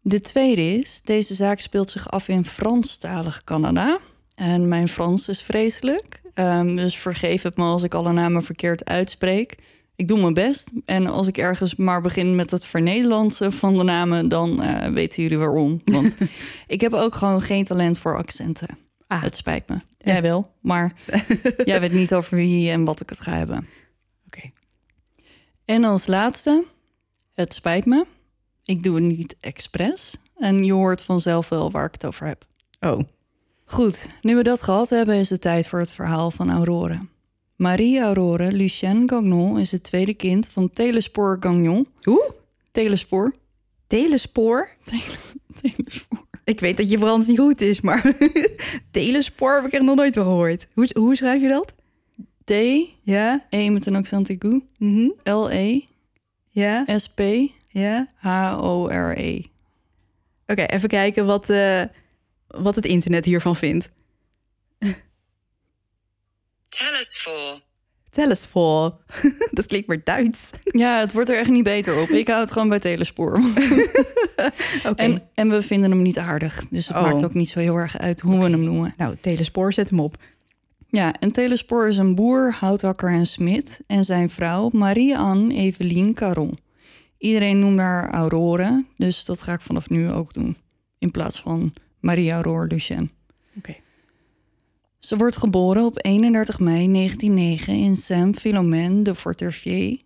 De tweede is, deze zaak speelt zich af in Franstalig Canada. En mijn Frans is vreselijk, um, dus vergeef het me als ik alle namen verkeerd uitspreek. Ik doe mijn best. En als ik ergens maar begin met het vernederlandsen van de namen, dan eh, weten jullie waarom. Want ik heb ook gewoon geen talent voor accenten.
Ah.
Het spijt me. Jij wel, maar jij weet niet over wie en wat ik het ga hebben.
Oké.
En als laatste, het spijt me. Ik doe het niet expres. En je hoort vanzelf wel waar ik het over heb.
Oh.
Goed, nu we dat gehad hebben, is het tijd voor het verhaal van Aurore. Marie Aurore Lucienne Gagnon is het tweede kind van Telespoor Gagnon.
Hoe?
Telespoor?
Telespoor?
Telespoor.
Ik weet dat je Frans niet goed is, maar telespoor heb ik er nog nooit van gehoord. Hoe, hoe schrijf je dat?
T, E
Ja?
met een accent
Mhm.
L-E,
Ja?
S-P,
Ja?
H-O-R-E.
Oké, even kijken wat, eh, wat het internet hiervan vindt.
Telesfor.
Telespoor. dat klinkt maar Duits.
Ja, het wordt er echt niet beter op. Ik hou het gewoon bij Telespoor.
Oké.
En, en we vinden hem niet aardig. Dus het
Oh.
maakt ook niet zo heel erg uit hoe we hem noemen.
Nou, telespoor, zet hem op.
Ja, en Telespoor is een boer, houthakker en smid. En zijn vrouw Marie-Anne Evelien Caron. Iedereen noemt haar Aurore, dus dat ga ik vanaf nu ook doen. In plaats van Marie-Aurore Lucien.
Oké.
Ze wordt geboren op 31 mei 1909 in Saint-Philomène de Fortervier,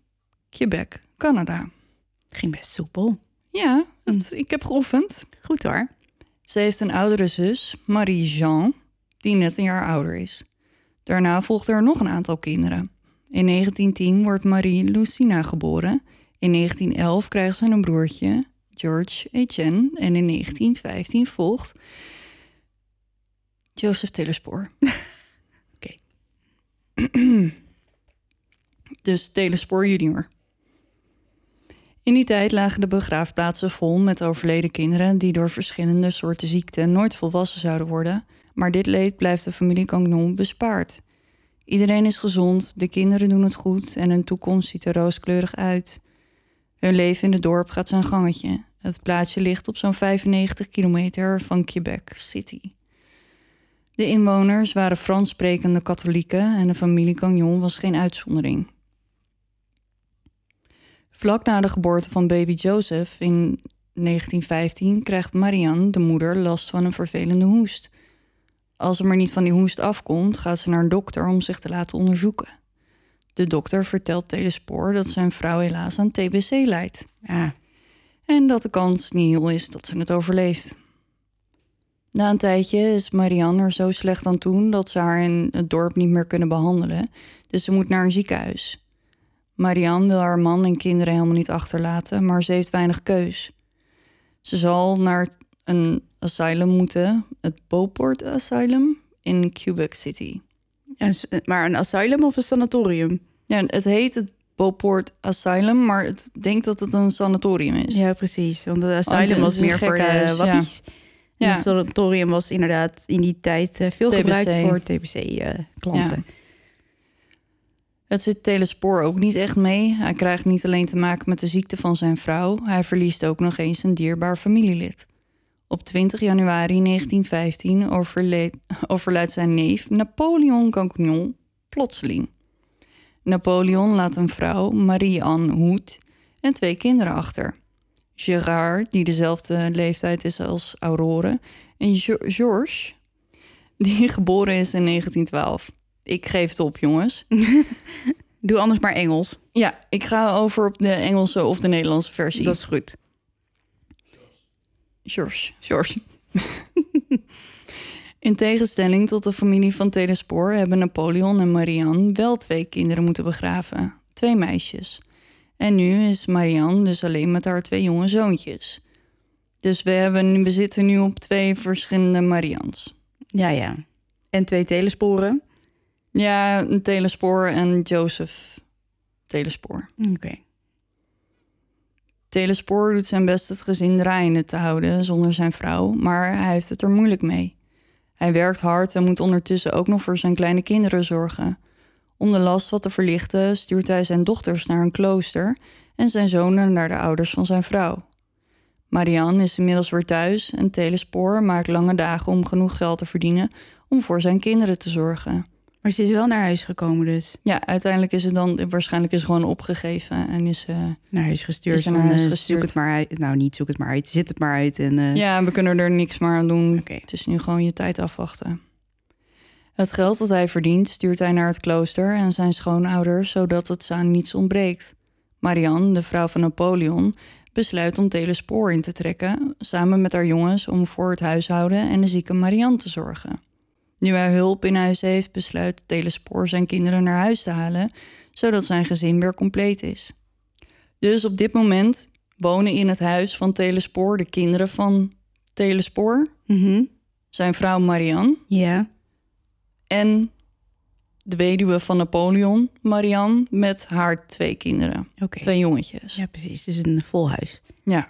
Quebec, Canada.
Ging best soepel.
Ja, het- ik heb geoefend.
Goed hoor.
Ze heeft een oudere zus, Marie-Jean, die net een jaar ouder is. Daarna volgden er nog een aantal kinderen. In 1910 wordt Marie Lucina geboren. In 1911 krijgt ze een broertje, George Etienne. En in 1915 volgt Joseph Telespoor.
Oké.
dus Telespoor junior. In die tijd lagen de begraafplaatsen vol met overleden kinderen die door verschillende soorten ziekten nooit volwassen zouden worden, maar dit leed blijft de familie Gagnon bespaard. Iedereen is gezond, de kinderen doen het goed en hun toekomst ziet er rooskleurig uit. Hun leven in het dorp gaat zijn gangetje. Het plaatsje ligt op zo'n 95 kilometer van Quebec City. De inwoners waren Frans sprekende katholieken en de familie Gagnon was geen uitzondering. Vlak na de geboorte van baby Joseph in 1915 krijgt Marianne, de moeder, last van een vervelende hoest. Als ze maar niet van die hoest afkomt, gaat ze naar een dokter om zich te laten onderzoeken. De dokter vertelt Telespoor dat zijn vrouw helaas aan TBC lijdt.
Ja.
En dat de kans niet heel is dat ze het overleeft. Na een tijdje is Marianne er zo slecht aan toe dat ze haar in het dorp niet meer kunnen behandelen. Dus ze moet naar een ziekenhuis. Marianne wil haar man en kinderen helemaal niet achterlaten, maar ze heeft weinig keus. Ze zal naar een asylum moeten, het Beauport Asylum in Quebec City.
Maar een asylum of een sanatorium?
Ja, het heet het Beauport Asylum, maar het denkt dat het een sanatorium is.
Ja, precies. Want het asylum was meer voor de
ja. Ja.
het sanatorium was inderdaad in die tijd eh, veel
TBC.
gebruikt voor TBC-klanten.
Het zit Telespoor ook niet echt mee. Hij krijgt niet alleen te maken met de ziekte van zijn vrouw, hij verliest ook nog eens een dierbaar familielid. Op 20 januari 1915 overleed, overlijdt zijn neef Napoleon Gagnon plotseling. Napoleon laat een vrouw, Marie-Anne Hoed, en twee kinderen achter. Gerard, die dezelfde leeftijd is als Aurore, en Georges, die geboren is in 1912. Ik geef het op, jongens.
Doe anders maar Engels.
Ja, ik ga over op de Engelse of de Nederlandse versie.
Dat is goed.
George.
George.
In tegenstelling tot de familie van Telespoor hebben Napoleon en Marianne wel twee kinderen moeten begraven. Twee meisjes. En nu is Marianne dus alleen met haar twee jonge zoontjes. Dus we, hebben, we zitten nu op twee verschillende Marians.
Ja, ja. En twee telesporen.
Ja, een Telespoor en Joseph Telespoor.
Oké.
Telespoor doet zijn best het gezin draaiende te houden zonder zijn vrouw, maar hij heeft het er moeilijk mee. Hij werkt hard en moet ondertussen ook nog voor zijn kleine kinderen zorgen. Om de last wat te verlichten stuurt hij zijn dochters naar een klooster en zijn zonen naar de ouders van zijn vrouw. Marianne is inmiddels weer thuis en Telespoor maakt lange dagen om genoeg geld te verdienen om voor zijn kinderen te zorgen.
Maar ze is wel naar huis gekomen dus.
Ja, uiteindelijk is het dan waarschijnlijk is gewoon opgegeven en is. eh,
Naar huis gestuurd.
Is ze naar huis
eh,
gestuurd.
Zoek het maar uit. Nou, niet zoek het maar uit. Zit het maar uit. En, eh,
ja, we kunnen er niks meer aan doen. Het is nu gewoon je tijd afwachten. Het geld dat hij verdient stuurt hij naar het klooster en zijn schoonouders, zodat het ze aan niets ontbreekt. Marianne, de vrouw van Napoleon, besluit om Telespoor in te trekken, samen met haar jongens om voor het huishouden en de zieke Marianne te zorgen. Nu hij hulp in huis heeft, besluit Telespoor zijn kinderen naar huis te halen, zodat zijn gezin weer compleet is. Dus op dit moment wonen in het huis van Telespoor de kinderen van Telespoor,
mhm.
zijn vrouw Marianne
Ja,
en de weduwe van Napoleon, Marianne, met haar twee kinderen, twee jongetjes.
Ja, precies. Dus een vol huis.
Ja.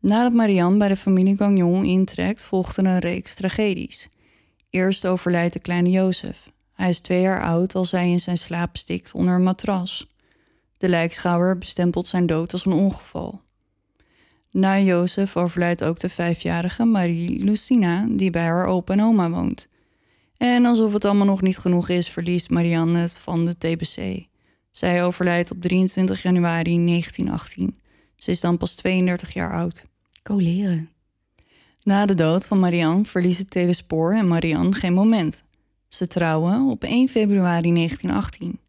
Nadat Marianne bij de familie Gagnon intrekt, volgt er een reeks tragedies. Eerst overlijdt de kleine Jozef. Hij is twee jaar oud als hij in zijn slaap stikt onder een matras. De lijkschouwer bestempelt zijn dood als een ongeval. Na Jozef overlijdt ook de vijfjarige Marie Lucina, die bij haar opa en oma woont. En alsof het allemaal nog niet genoeg is, verliest Marianne het van de TBC. Zij overlijdt op 23 januari 1918. Ze is dan pas 32 jaar oud.
Coleren.
Na de dood van Marianne verliezen Telespoor en Marianne geen moment. Ze trouwen op 1 februari 1918,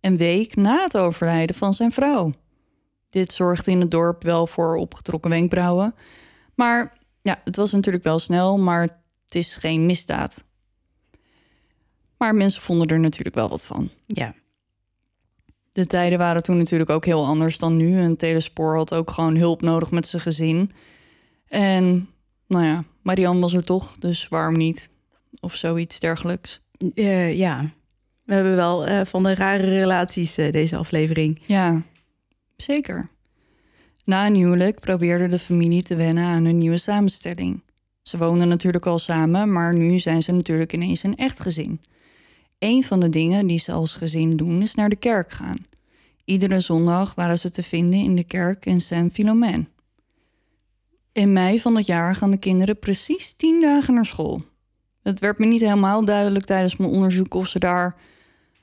een week na het overlijden van zijn vrouw. Dit zorgde in het dorp wel voor opgetrokken wenkbrauwen. Maar ja, het was natuurlijk wel snel, maar het is geen misdaad. Maar mensen vonden er natuurlijk wel wat van.
Ja.
De tijden waren toen natuurlijk ook heel anders dan nu. En Telespoor had ook gewoon hulp nodig met zijn gezin. En nou ja, Marianne was er toch, dus waarom niet? Of zoiets dergelijks.
Eh, ja. We hebben wel eh, van de rare relaties eh, deze aflevering.
Ja, zeker. Na een huwelijk probeerde de familie te wennen aan hun nieuwe samenstelling. Ze woonden natuurlijk al samen, maar nu zijn ze natuurlijk ineens een echt gezin. Een van de dingen die ze als gezin doen is naar de kerk gaan. Iedere zondag waren ze te vinden in de kerk in Saint-Philomène. In mei van het jaar gaan de kinderen precies tien dagen naar school. Het werd me niet helemaal duidelijk tijdens mijn onderzoek of ze daar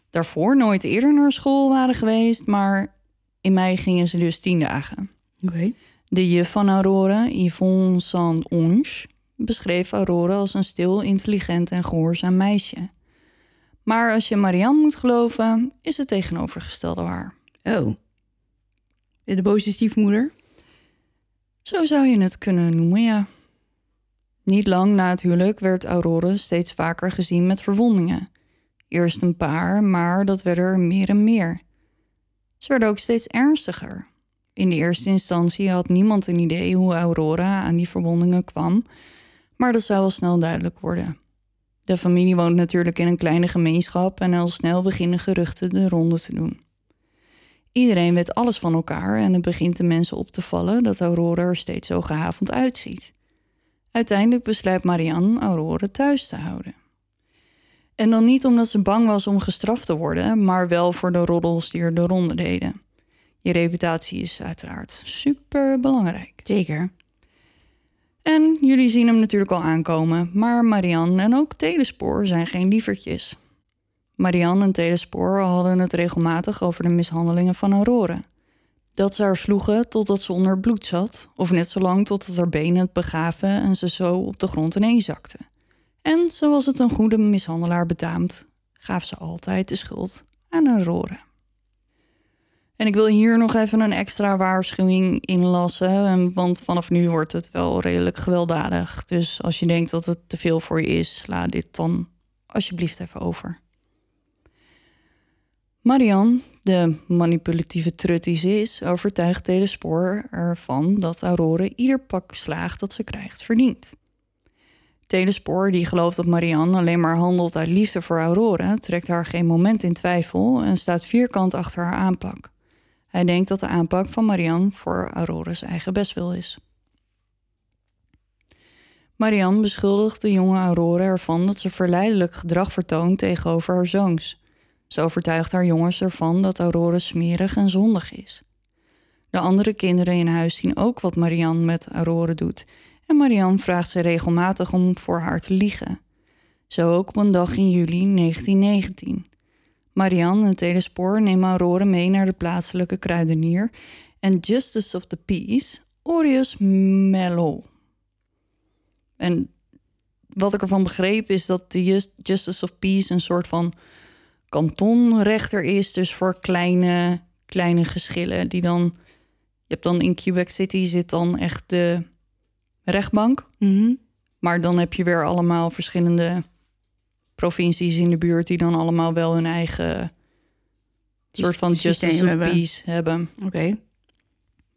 daarvoor nooit eerder naar school waren geweest, maar in mei gingen ze dus tien dagen. De juf van Aurora, Yvonne Saint-Onge, beschreef Aurora als een stil, intelligent en gehoorzaam meisje. Maar als je Marianne moet geloven, is het tegenovergestelde waar.
Oh. De boze stiefmoeder?
Zo zou je het kunnen noemen, ja. Niet lang na het huwelijk werd Aurora steeds vaker gezien met verwondingen. Eerst een paar, maar dat werden er meer en meer. Ze werden ook steeds ernstiger. In de eerste instantie had niemand een idee hoe Aurora aan die verwondingen kwam, maar dat zou wel snel duidelijk worden. De familie woont natuurlijk in een kleine gemeenschap en al snel beginnen geruchten de ronde te doen. Iedereen weet alles van elkaar en het begint de mensen op te vallen dat Aurora er steeds zo gehavend uitziet. Uiteindelijk besluit Marianne Aurora thuis te houden. En dan niet omdat ze bang was om gestraft te worden, maar wel voor de roddels die er de ronde deden. Je reputatie is uiteraard super belangrijk.
Zeker.
En jullie zien hem natuurlijk al aankomen, maar Marianne en ook Telespoor zijn geen lievertjes. Marianne en Telespoor hadden het regelmatig over de mishandelingen van Aurora. Dat ze haar sloegen totdat ze onder bloed zat, of net zo lang totdat haar benen het begaven en ze zo op de grond ineenzakte. En zoals het een goede mishandelaar betaamt, gaf ze altijd de schuld aan Aurora. En ik wil hier nog even een extra waarschuwing inlassen, en- want vanaf nu wordt het wel redelijk gewelddadig. Dus als je denkt dat het te veel voor je is, sla dit dan alsjeblieft even over. Marianne, de manipulatieve trut die ze is, overtuigt Telespoor ervan dat Aurore ieder pak slaag dat ze krijgt verdient. Telespoor, die gelooft dat Marianne alleen maar handelt uit liefde voor Aurora, trekt haar geen moment in twijfel en staat vierkant achter haar aanpak. Hij denkt dat de aanpak van Marianne voor Aurora's eigen bestwil is. Marianne beschuldigt de jonge Aurora ervan dat ze verleidelijk gedrag vertoont tegenover haar zoons. Ze overtuigt haar jongens ervan dat Aurora smerig en zondig is. De andere kinderen in huis zien ook wat Marianne met Aurora doet en Marianne vraagt ze regelmatig om voor haar te liegen. Zo ook op een dag in juli 1919. Marianne en Telespoor nemen Aurore mee naar de plaatselijke kruidenier en Justice of the Peace, Orius Mello. En wat ik ervan begreep is dat de Just- Justice of Peace een soort van kantonrechter is, dus voor kleine, kleine geschillen die dan. Je hebt dan in Quebec City zit dan echt de rechtbank.
Mhm.
Maar dan heb je weer allemaal verschillende provincies in de buurt die dan allemaal wel hun eigen soort van justice
hebben.
peace hebben.
Oké.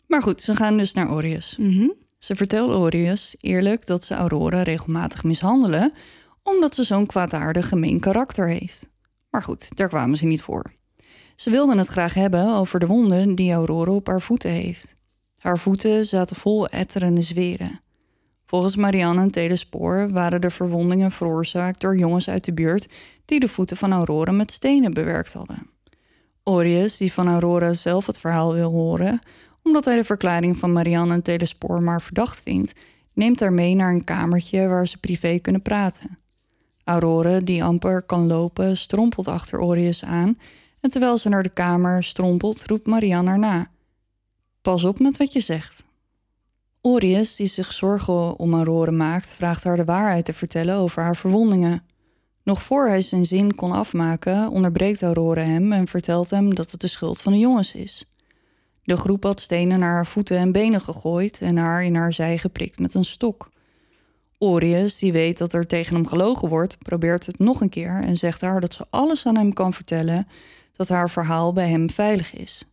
Maar goed, ze gaan dus naar Orius.
Mhm.
Ze vertelt Orius eerlijk dat ze Aurora regelmatig mishandelen, omdat ze zo'n kwaadaardig gemeen karakter heeft. Maar goed, daar kwamen ze niet voor. Ze wilden het graag hebben over de wonden die Aurora op haar voeten heeft. Haar voeten zaten vol etterende zweren. Volgens Marianne en Telespoor waren de verwondingen veroorzaakt door jongens uit de buurt die de voeten van Aurora met stenen bewerkt hadden. Orius, die van Aurora zelf het verhaal wil horen, omdat hij de verklaring van Marianne en Telespoor maar verdacht vindt, neemt haar mee naar een kamertje waar ze privé kunnen praten. Aurore, die amper kan lopen, strompelt achter Orius aan en terwijl ze naar de kamer strompelt, roept Marianne haar na. Pas op met wat je zegt. Orius, die zich zorgen om Aurore maakt, vraagt haar de waarheid te vertellen over haar verwondingen. Nog voor hij zijn zin kon afmaken, onderbreekt Aurore hem en vertelt hem dat het de schuld van de jongens is. De groep had stenen naar haar voeten en benen gegooid en haar in haar zij geprikt met een stok. Orius, die weet dat er tegen hem gelogen wordt, probeert het nog een keer en zegt haar dat ze alles aan hem kan vertellen, dat haar verhaal bij hem veilig is.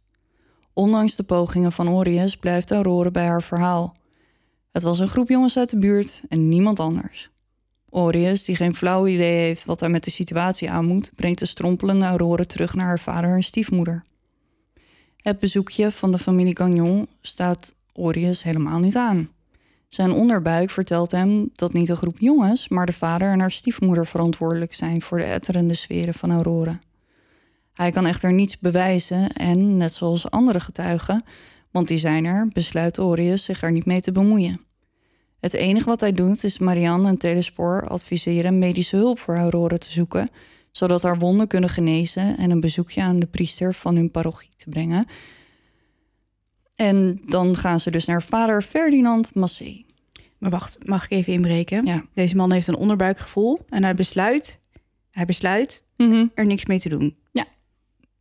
Ondanks de pogingen van Orius blijft Aurore bij haar verhaal. Het was een groep jongens uit de buurt en niemand anders. Orius, die geen flauw idee heeft wat hij met de situatie aan moet, brengt de strompelende Aurore terug naar haar vader en stiefmoeder. Het bezoekje van de familie Gagnon staat Orius helemaal niet aan. Zijn onderbuik vertelt hem dat niet een groep jongens, maar de vader en haar stiefmoeder verantwoordelijk zijn voor de etterende sferen van Aurora. Hij kan echter niets bewijzen en, net zoals andere getuigen, want die zijn er, besluit Orius zich er niet mee te bemoeien. Het enige wat hij doet is Marianne en Telespoor adviseren medische hulp voor Aurora te zoeken, zodat haar wonden kunnen genezen en een bezoekje aan de priester van hun parochie te brengen. En dan gaan ze dus naar vader Ferdinand Massé.
Maar wacht, mag ik even inbreken?
Ja.
Deze man heeft een onderbuikgevoel en hij besluit, hij besluit er niks mee te doen.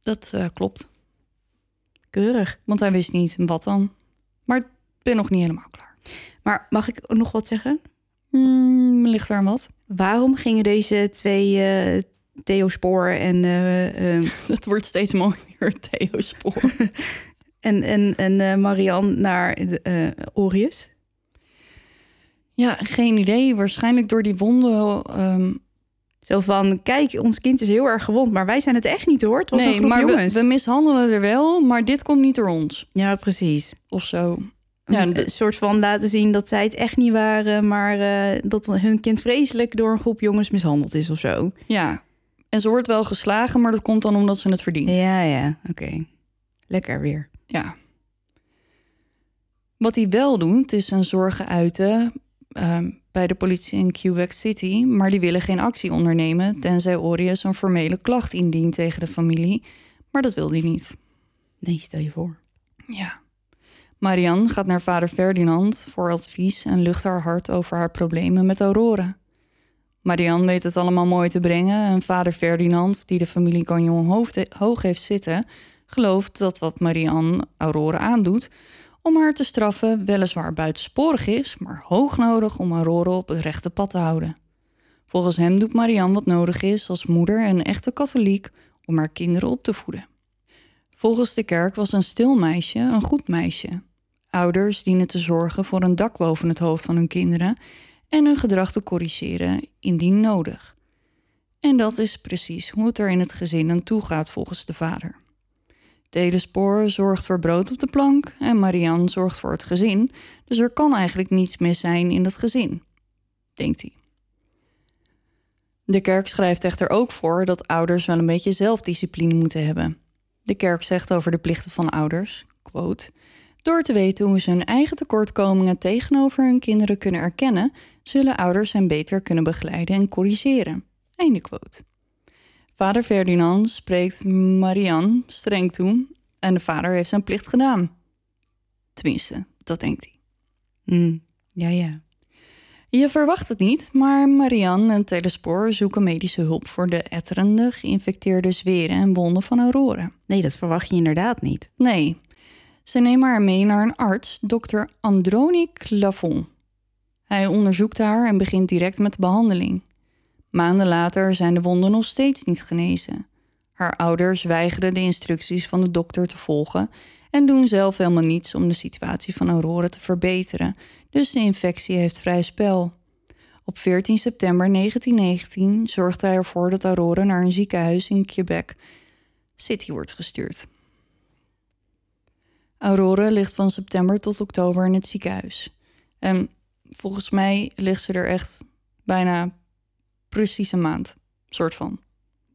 Dat eh, klopt,
Keurig.
want hij wist niet wat dan. Maar ik ben nog niet helemaal klaar.
Maar mag ik nog wat zeggen?
Hmm, ligt daar wat?
Waarom gingen deze twee eh Theo Spoor en, eh,
Het wordt steeds mooier, Theo Spoor.
en, en, en eh, Marianne naar Orius?
ja, geen idee. Waarschijnlijk door die wonden. ehm,
Zo van, kijk, ons kind is heel erg gewond, maar wij zijn het echt niet hoor. Het was een groep
maar we,
jongens.
we mishandelen er wel, maar dit komt niet door ons.
Ja, precies.
Of zo.
Ja, een soort van laten zien dat zij het echt niet waren, maar eh, dat hun kind vreselijk door een groep jongens mishandeld is of zo.
Ja. En ze wordt wel geslagen, maar dat komt dan omdat ze het verdient.
Ja, ja, oké. Lekker weer.
Ja. Wat hij wel doet, is zijn zorgen uiten ehm, bij de politie in Quebec City, maar die willen geen actie ondernemen tenzij Orius een formele klacht indient tegen de familie. Maar dat wil hij niet.
Nee, stel je voor.
Ja. Marianne gaat naar vader Ferdinand voor advies en lucht haar hart over haar problemen met Aurora. Marianne weet het allemaal mooi te brengen en vader Ferdinand, die de familie hoofd- hoog heeft zitten, gelooft dat wat Marianne Aurora aandoet om haar te straffen weliswaar buitensporig is, maar hoog nodig om Aurora op het rechte pad te houden. Volgens hem doet Marianne wat nodig is als moeder en echte katholiek om haar kinderen op te voeden. Volgens de kerk was een stil meisje een goed meisje. Ouders dienen te zorgen voor een dak boven het hoofd van hun kinderen en hun gedrag te corrigeren indien nodig. En dat is precies hoe het er in het gezin aan toe gaat volgens de vader. Telespoor zorgt voor brood op de plank en Marianne zorgt voor het gezin, dus er kan eigenlijk niets mis zijn in dat gezin, denkt hij. De kerk schrijft echter ook voor dat ouders wel een beetje zelfdiscipline moeten hebben. De kerk zegt over de plichten van ouders, quote, door te weten hoe ze hun eigen tekortkomingen tegenover hun kinderen kunnen erkennen, zullen ouders hen beter kunnen begeleiden en corrigeren. Einde quote. Vader Ferdinand spreekt Marianne streng toe en de vader heeft zijn plicht gedaan. Tenminste, dat denkt hij.
Hmm. Ja, ja.
Je verwacht het niet, maar Marianne en Telespoor zoeken medische hulp voor de etterende, geïnfecteerde zweren en wonden van Aurora.
Nee, dat verwacht je inderdaad niet.
Nee, ze nemen haar mee naar een arts, dokter Andronic Lavon. Hij onderzoekt haar en begint direct met de behandeling. Maanden later zijn de wonden nog steeds niet genezen. Haar ouders weigeren de instructies van de dokter te volgen en doen zelf helemaal niets om de situatie van Aurora te verbeteren, dus de infectie heeft vrij spel. Op 14 september 1919 zorgt hij ervoor dat Aurora naar een ziekenhuis in Quebec City wordt gestuurd. Aurora ligt van september tot oktober in het ziekenhuis. En volgens mij ligt ze er echt bijna precies een maand, soort van.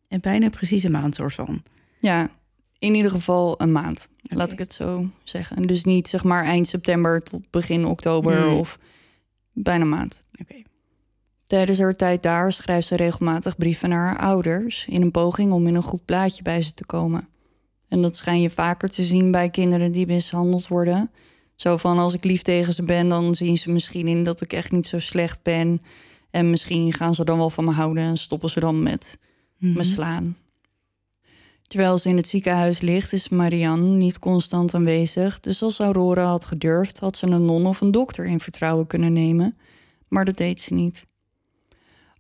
En bijna precies een maand soort van.
Ja, in ieder geval een maand, laat ik het zo zeggen. Dus niet zeg maar eind september tot begin oktober
Hmm.
of bijna een maand.
Oké.
Tijdens haar tijd daar schrijft ze regelmatig brieven naar haar ouders in een poging om in een goed plaatje bij ze te komen. En dat schijn je vaker te zien bij kinderen die mishandeld worden. Zo van als ik lief tegen ze ben, dan zien ze misschien in dat ik echt niet zo slecht ben. En misschien gaan ze dan wel van me houden en stoppen ze dan met me slaan. Terwijl ze in het ziekenhuis ligt, is Marianne niet constant aanwezig. Dus als Aurora had gedurfd, had ze een non of een dokter in vertrouwen kunnen nemen. Maar dat deed ze niet.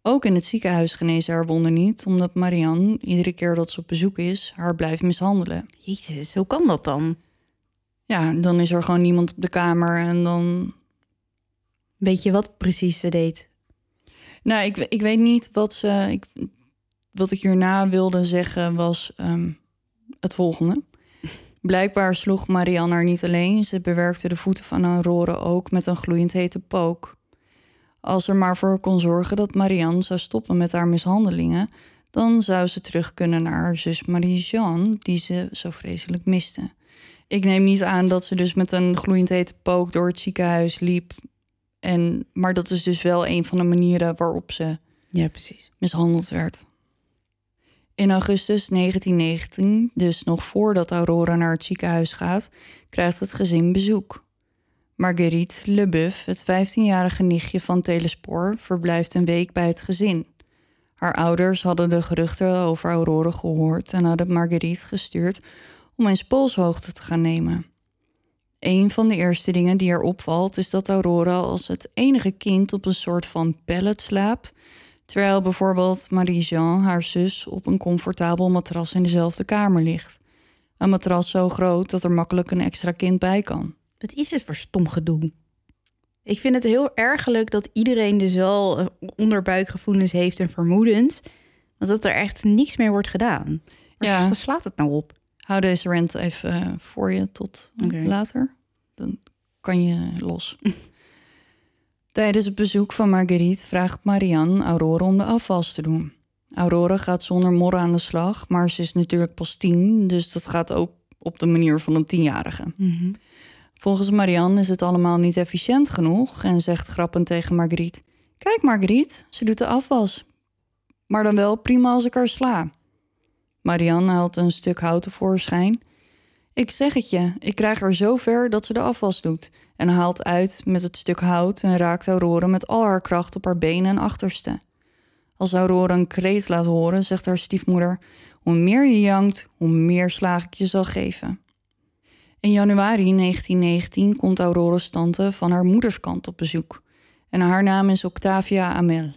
Ook in het ziekenhuis genezen haar wonden niet, omdat Marianne, iedere keer dat ze op bezoek is, haar blijft mishandelen.
Jezus, hoe kan dat dan?
Ja, dan is er gewoon niemand op de kamer en dan
Weet je wat precies ze deed?
Nou, ik, ik weet niet wat ze. Ik, wat ik hierna wilde zeggen was ehm, het volgende. Blijkbaar sloeg Marianne haar niet alleen. Ze bewerkte de voeten van Aurora ook met een gloeiend hete pook. Als er maar voor kon zorgen dat Marianne zou stoppen met haar mishandelingen, dan zou ze terug kunnen naar haar zus Marie-Jeanne, die ze zo vreselijk miste. Ik neem niet aan dat ze dus met een gloeiend hete pook door het ziekenhuis liep. En, maar dat is dus wel een van de manieren waarop ze
Ja, precies.
mishandeld werd. In augustus 1919, dus nog voordat Aurora naar het ziekenhuis gaat, krijgt het gezin bezoek. Marguerite Lebeuf, het 15-jarige nichtje van Telespoor, verblijft een week bij het gezin. Haar ouders hadden de geruchten over Aurora gehoord en hadden Marguerite gestuurd om eens polshoogte te gaan nemen. Een van de eerste dingen die er opvalt is dat Aurora als het enige kind op een soort van pallet slaapt, terwijl bijvoorbeeld Marie-Jean, haar zus, op een comfortabel matras in dezelfde kamer ligt. Een matras zo groot dat er makkelijk een extra kind bij kan.
Wat is het voor stom gedoe? Ik vind het heel ergerlijk dat iedereen dus wel eh, onderbuikgevoelens heeft en vermoedens. Want dat er echt niks mee wordt gedaan. Maar
Ja.
ja. slaat het nou op?
Hou deze rant even eh, voor je tot later. Dan kan je los. Tijdens het bezoek van Marguerite vraagt Marianne Aurora om de afwas te doen. Aurora gaat zonder morren aan de slag, maar ze is natuurlijk pas tien, dus dat gaat ook op de manier van een tienjarige. Volgens Marianne is het allemaal niet efficiënt genoeg en zegt grappend tegen Marguerite: Kijk, Marguerite, ze doet de afwas. Maar dan wel prima als ik haar sla. Marianne haalt een stuk hout tevoorschijn. Ik zeg het je, ik krijg haar zo ver dat ze de afwas doet. En haalt uit met het stuk hout en raakt Aurora met al haar kracht op haar benen en achterste. Als Aurora een kreet laat horen, zegt haar stiefmoeder: Hoe meer je jankt, hoe meer slaag ik je zal geven. In januari 1919 komt Aurora's tante van haar moederskant op bezoek. En haar naam is Octavia Amel.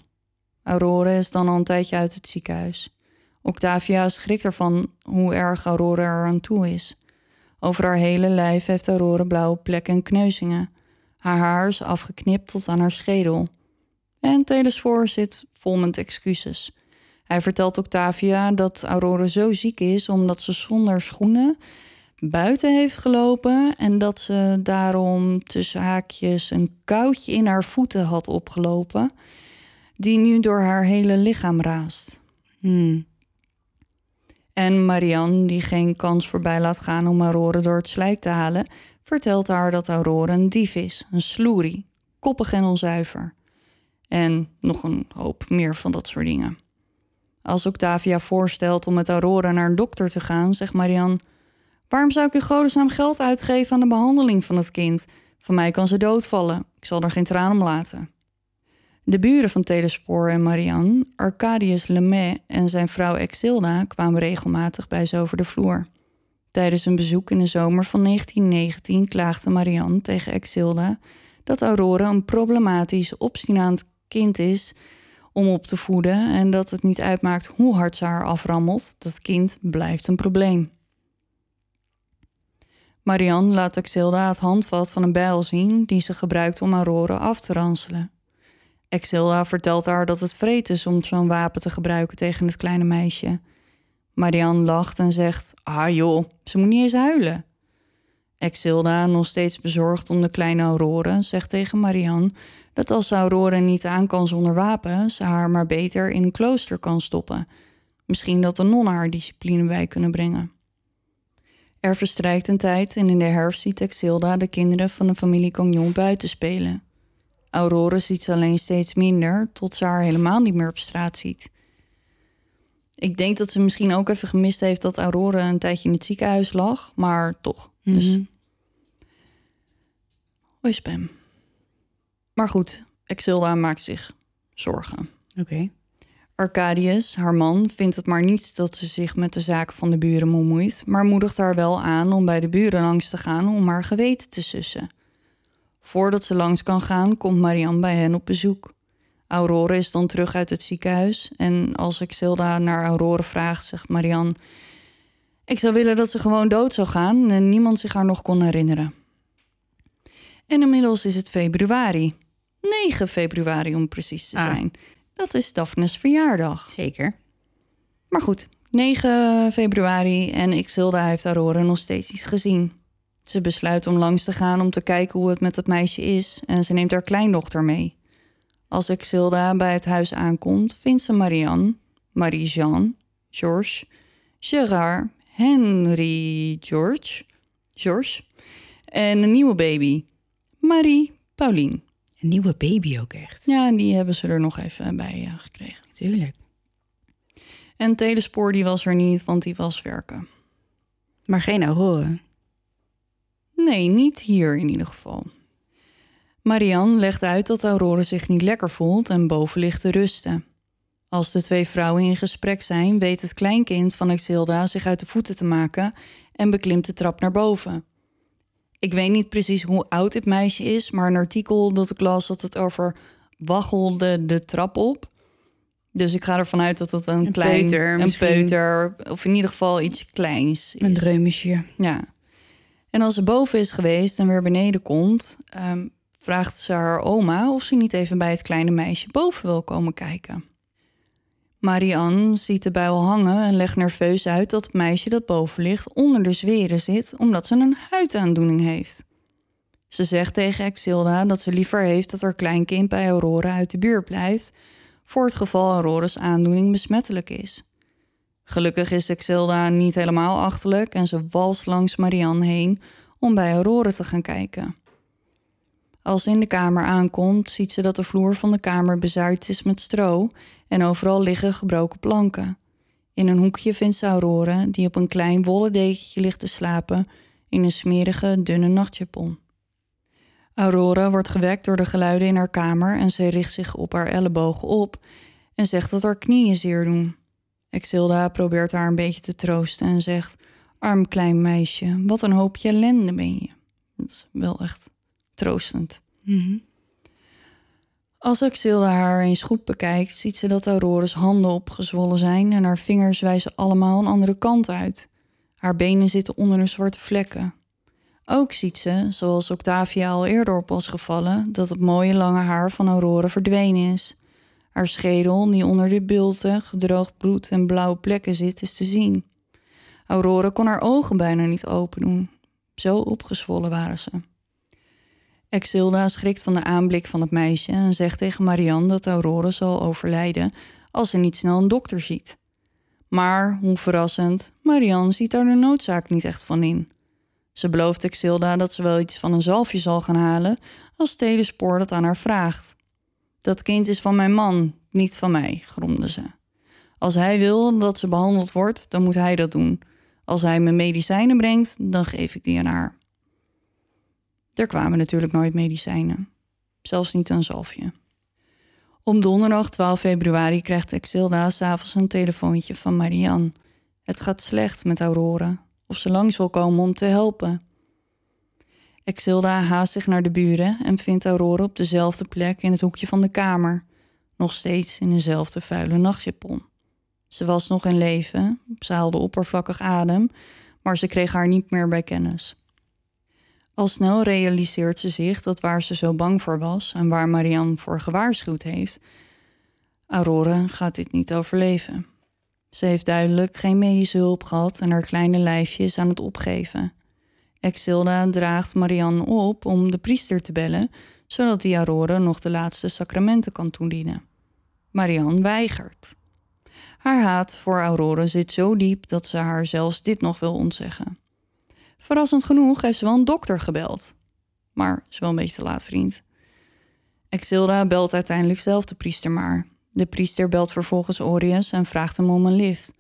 Aurora is dan al een tijdje uit het ziekenhuis. Octavia schrikt ervan hoe erg Aurora er aan toe is. Over haar hele lijf heeft Aurora blauwe plekken en kneuzingen. Haar haar is afgeknipt tot aan haar schedel. En Telesfor zit vol met excuses. Hij vertelt Octavia dat Aurora zo ziek is omdat ze zonder schoenen buiten heeft gelopen en dat ze daarom tussen haakjes een koudje in haar voeten had opgelopen, die nu door haar hele lichaam raast.
Hmm.
En Marianne, die geen kans voorbij laat gaan om Aurora door het slijk te halen, vertelt haar dat Aurora een dief is, een sloerie, koppig en onzuiver. En nog een hoop meer van dat soort dingen. Als Octavia voorstelt om met Aurora naar een dokter te gaan, zegt Marianne... Waarom zou ik in godesnaam geld uitgeven aan de behandeling van het kind? Van mij kan ze doodvallen. Ik zal er geen traan om laten. De buren van Telespoor en Marianne, Arcadius Lemay en zijn vrouw Exilda... kwamen regelmatig bij ze over de vloer. Tijdens een bezoek in de zomer van 1919 klaagde Marianne tegen Exilda... dat Aurora een problematisch, obstinaat kind is om op te voeden... en dat het niet uitmaakt hoe hard ze haar aframmelt... dat kind blijft een probleem. Marianne laat Exilda het handvat van een bijl zien die ze gebruikt om Aurora af te ranselen. Exilda vertelt haar dat het vreed is om zo'n wapen te gebruiken tegen het kleine meisje. Marianne lacht en zegt: Ah joh, ze moet niet eens huilen. Exilda, nog steeds bezorgd om de kleine Aurora, zegt tegen Marianne dat als Aurora niet aan kan zonder wapen, ze haar maar beter in een klooster kan stoppen. Misschien dat de nonnen haar discipline bij kunnen brengen. Er verstrijkt een tijd en in de herfst ziet Exilda de kinderen van de familie Cognon buiten spelen. Aurora ziet ze alleen steeds minder, tot ze haar helemaal niet meer op straat ziet. Ik denk dat ze misschien ook even gemist heeft dat Aurora een tijdje in het ziekenhuis lag, maar toch. Dus.
Mhm.
Hoi Spam. Maar goed, Exilda maakt zich zorgen.
Oké.
Arcadius, haar man, vindt het maar niet dat ze zich met de zaken van de buren bemoeit, maar moedigt haar wel aan om bij de buren langs te gaan om haar geweten te sussen. Voordat ze langs kan gaan, komt Marianne bij hen op bezoek. Aurore is dan terug uit het ziekenhuis en als Exilda naar Aurore vraagt, zegt Marianne: Ik zou willen dat ze gewoon dood zou gaan en niemand zich haar nog kon herinneren. En inmiddels is het februari. 9 februari om precies te
Ah.
zijn. Dat is Daphne's verjaardag.
Zeker.
Maar goed, 9 februari en Exilda heeft Aurora nog steeds iets gezien. Ze besluit om langs te gaan om te kijken hoe het met het meisje is en ze neemt haar kleindochter mee. Als Exilda bij het huis aankomt, vindt ze Marianne, Marie-Jeanne, Georges, Gerard, Henry George, George en een nieuwe baby, Marie Pauline.
Een nieuwe baby ook echt.
Ja, en die hebben ze er nog even bij eh, gekregen.
Tuurlijk.
En Telespoor die was er niet, want die was werken.
Maar geen Aurora.
Nee, niet hier in ieder geval. Marianne legt uit dat Aurore zich niet lekker voelt en boven ligt te rusten. Als de twee vrouwen in gesprek zijn, weet het kleinkind van Exilda zich uit de voeten te maken en beklimt de trap naar boven. Ik weet niet precies hoe oud dit meisje is, maar een artikel dat ik las had het over waggelde de trap op. Dus ik ga ervan uit dat het een,
Een
klein
peuter
een
misschien.
peuter, of in ieder geval iets kleins is.
Een dreumesje.
Ja. En als ze boven is geweest en weer beneden komt, ehm, vraagt ze haar oma of ze niet even bij het kleine meisje boven wil komen kijken. Marianne ziet de buil hangen en legt nerveus uit dat het meisje dat boven ligt onder de zweren zit omdat ze een huidaandoening heeft. Ze zegt tegen Exilda dat ze liever heeft dat haar kleinkind bij Aurora uit de buurt blijft, voor het geval Aurora's aandoening besmettelijk is. Gelukkig is Exilda niet helemaal achterlijk en ze walst langs Marianne heen om bij Aurora te gaan kijken. Als ze in de kamer aankomt, ziet ze dat de vloer van de kamer bezaaid is met stro en overal liggen gebroken planken. In een hoekje vindt ze Aurora, die op een klein wollen dekentje ligt te slapen in een smerige, dunne nachtjapon. Aurora wordt gewekt door de geluiden in haar kamer en ze richt zich op haar ellebogen op en zegt dat haar knieën zeer doen. Exilda probeert haar een beetje te troosten en zegt: Arm klein meisje, wat een hoopje ellende ben je. Dat is wel echt troostend.
Mhm.
Als Exilda haar eens goed bekijkt, ziet ze dat Aurora's handen opgezwollen zijn en haar vingers wijzen allemaal een andere kant uit. Haar benen zitten onder de zwarte vlekken. Ook ziet ze, zoals Octavia al eerder op was gevallen, dat het mooie lange haar van Aurora verdwenen is. Haar schedel, die onder de bulten, gedroogd bloed en blauwe plekken zit, is te zien. Aurora kon haar ogen bijna niet open doen. Zo opgezwollen waren ze. Exilda schrikt van de aanblik van het meisje en zegt tegen Marianne dat Aurora zal overlijden als ze niet snel een dokter ziet. Maar, hoe verrassend, Marianne ziet daar de noodzaak niet echt van in. Ze belooft Exilda dat ze wel iets van een zalfje zal gaan halen als Telespoor dat aan haar vraagt. Dat kind is van mijn man, niet van mij, gromde ze. Als hij wil dat ze behandeld wordt, dan moet hij dat doen. Als hij me medicijnen brengt, dan geef ik die aan haar. Er kwamen natuurlijk nooit medicijnen. Zelfs niet een zalfje. Om donderdag 12 februari krijgt Exilda s'avonds een telefoontje van Marianne. Het gaat slecht met Aurora. Of ze langs wil komen om te helpen. Exilda haast zich naar de buren en vindt Aurora op dezelfde plek in het hoekje van de kamer. Nog steeds in dezelfde vuile nachtjapon. Ze was nog in leven, ze haalde oppervlakkig adem, maar ze kreeg haar niet meer bij kennis. Al snel realiseert ze zich dat waar ze zo bang voor was en waar Marianne voor gewaarschuwd heeft, Aurora gaat dit niet overleven. Ze heeft duidelijk geen medische hulp gehad en haar kleine lijfje is aan het opgeven. Exilda draagt Marianne op om de priester te bellen, zodat die Aurora nog de laatste sacramenten kan toedienen. Marianne weigert. Haar haat voor Aurora zit zo diep dat ze haar zelfs dit nog wil ontzeggen. Verrassend genoeg heeft ze wel een dokter gebeld. Maar is wel een beetje te laat, vriend. Exilda belt uiteindelijk zelf de priester maar. De priester belt vervolgens Orius en vraagt hem om een lift.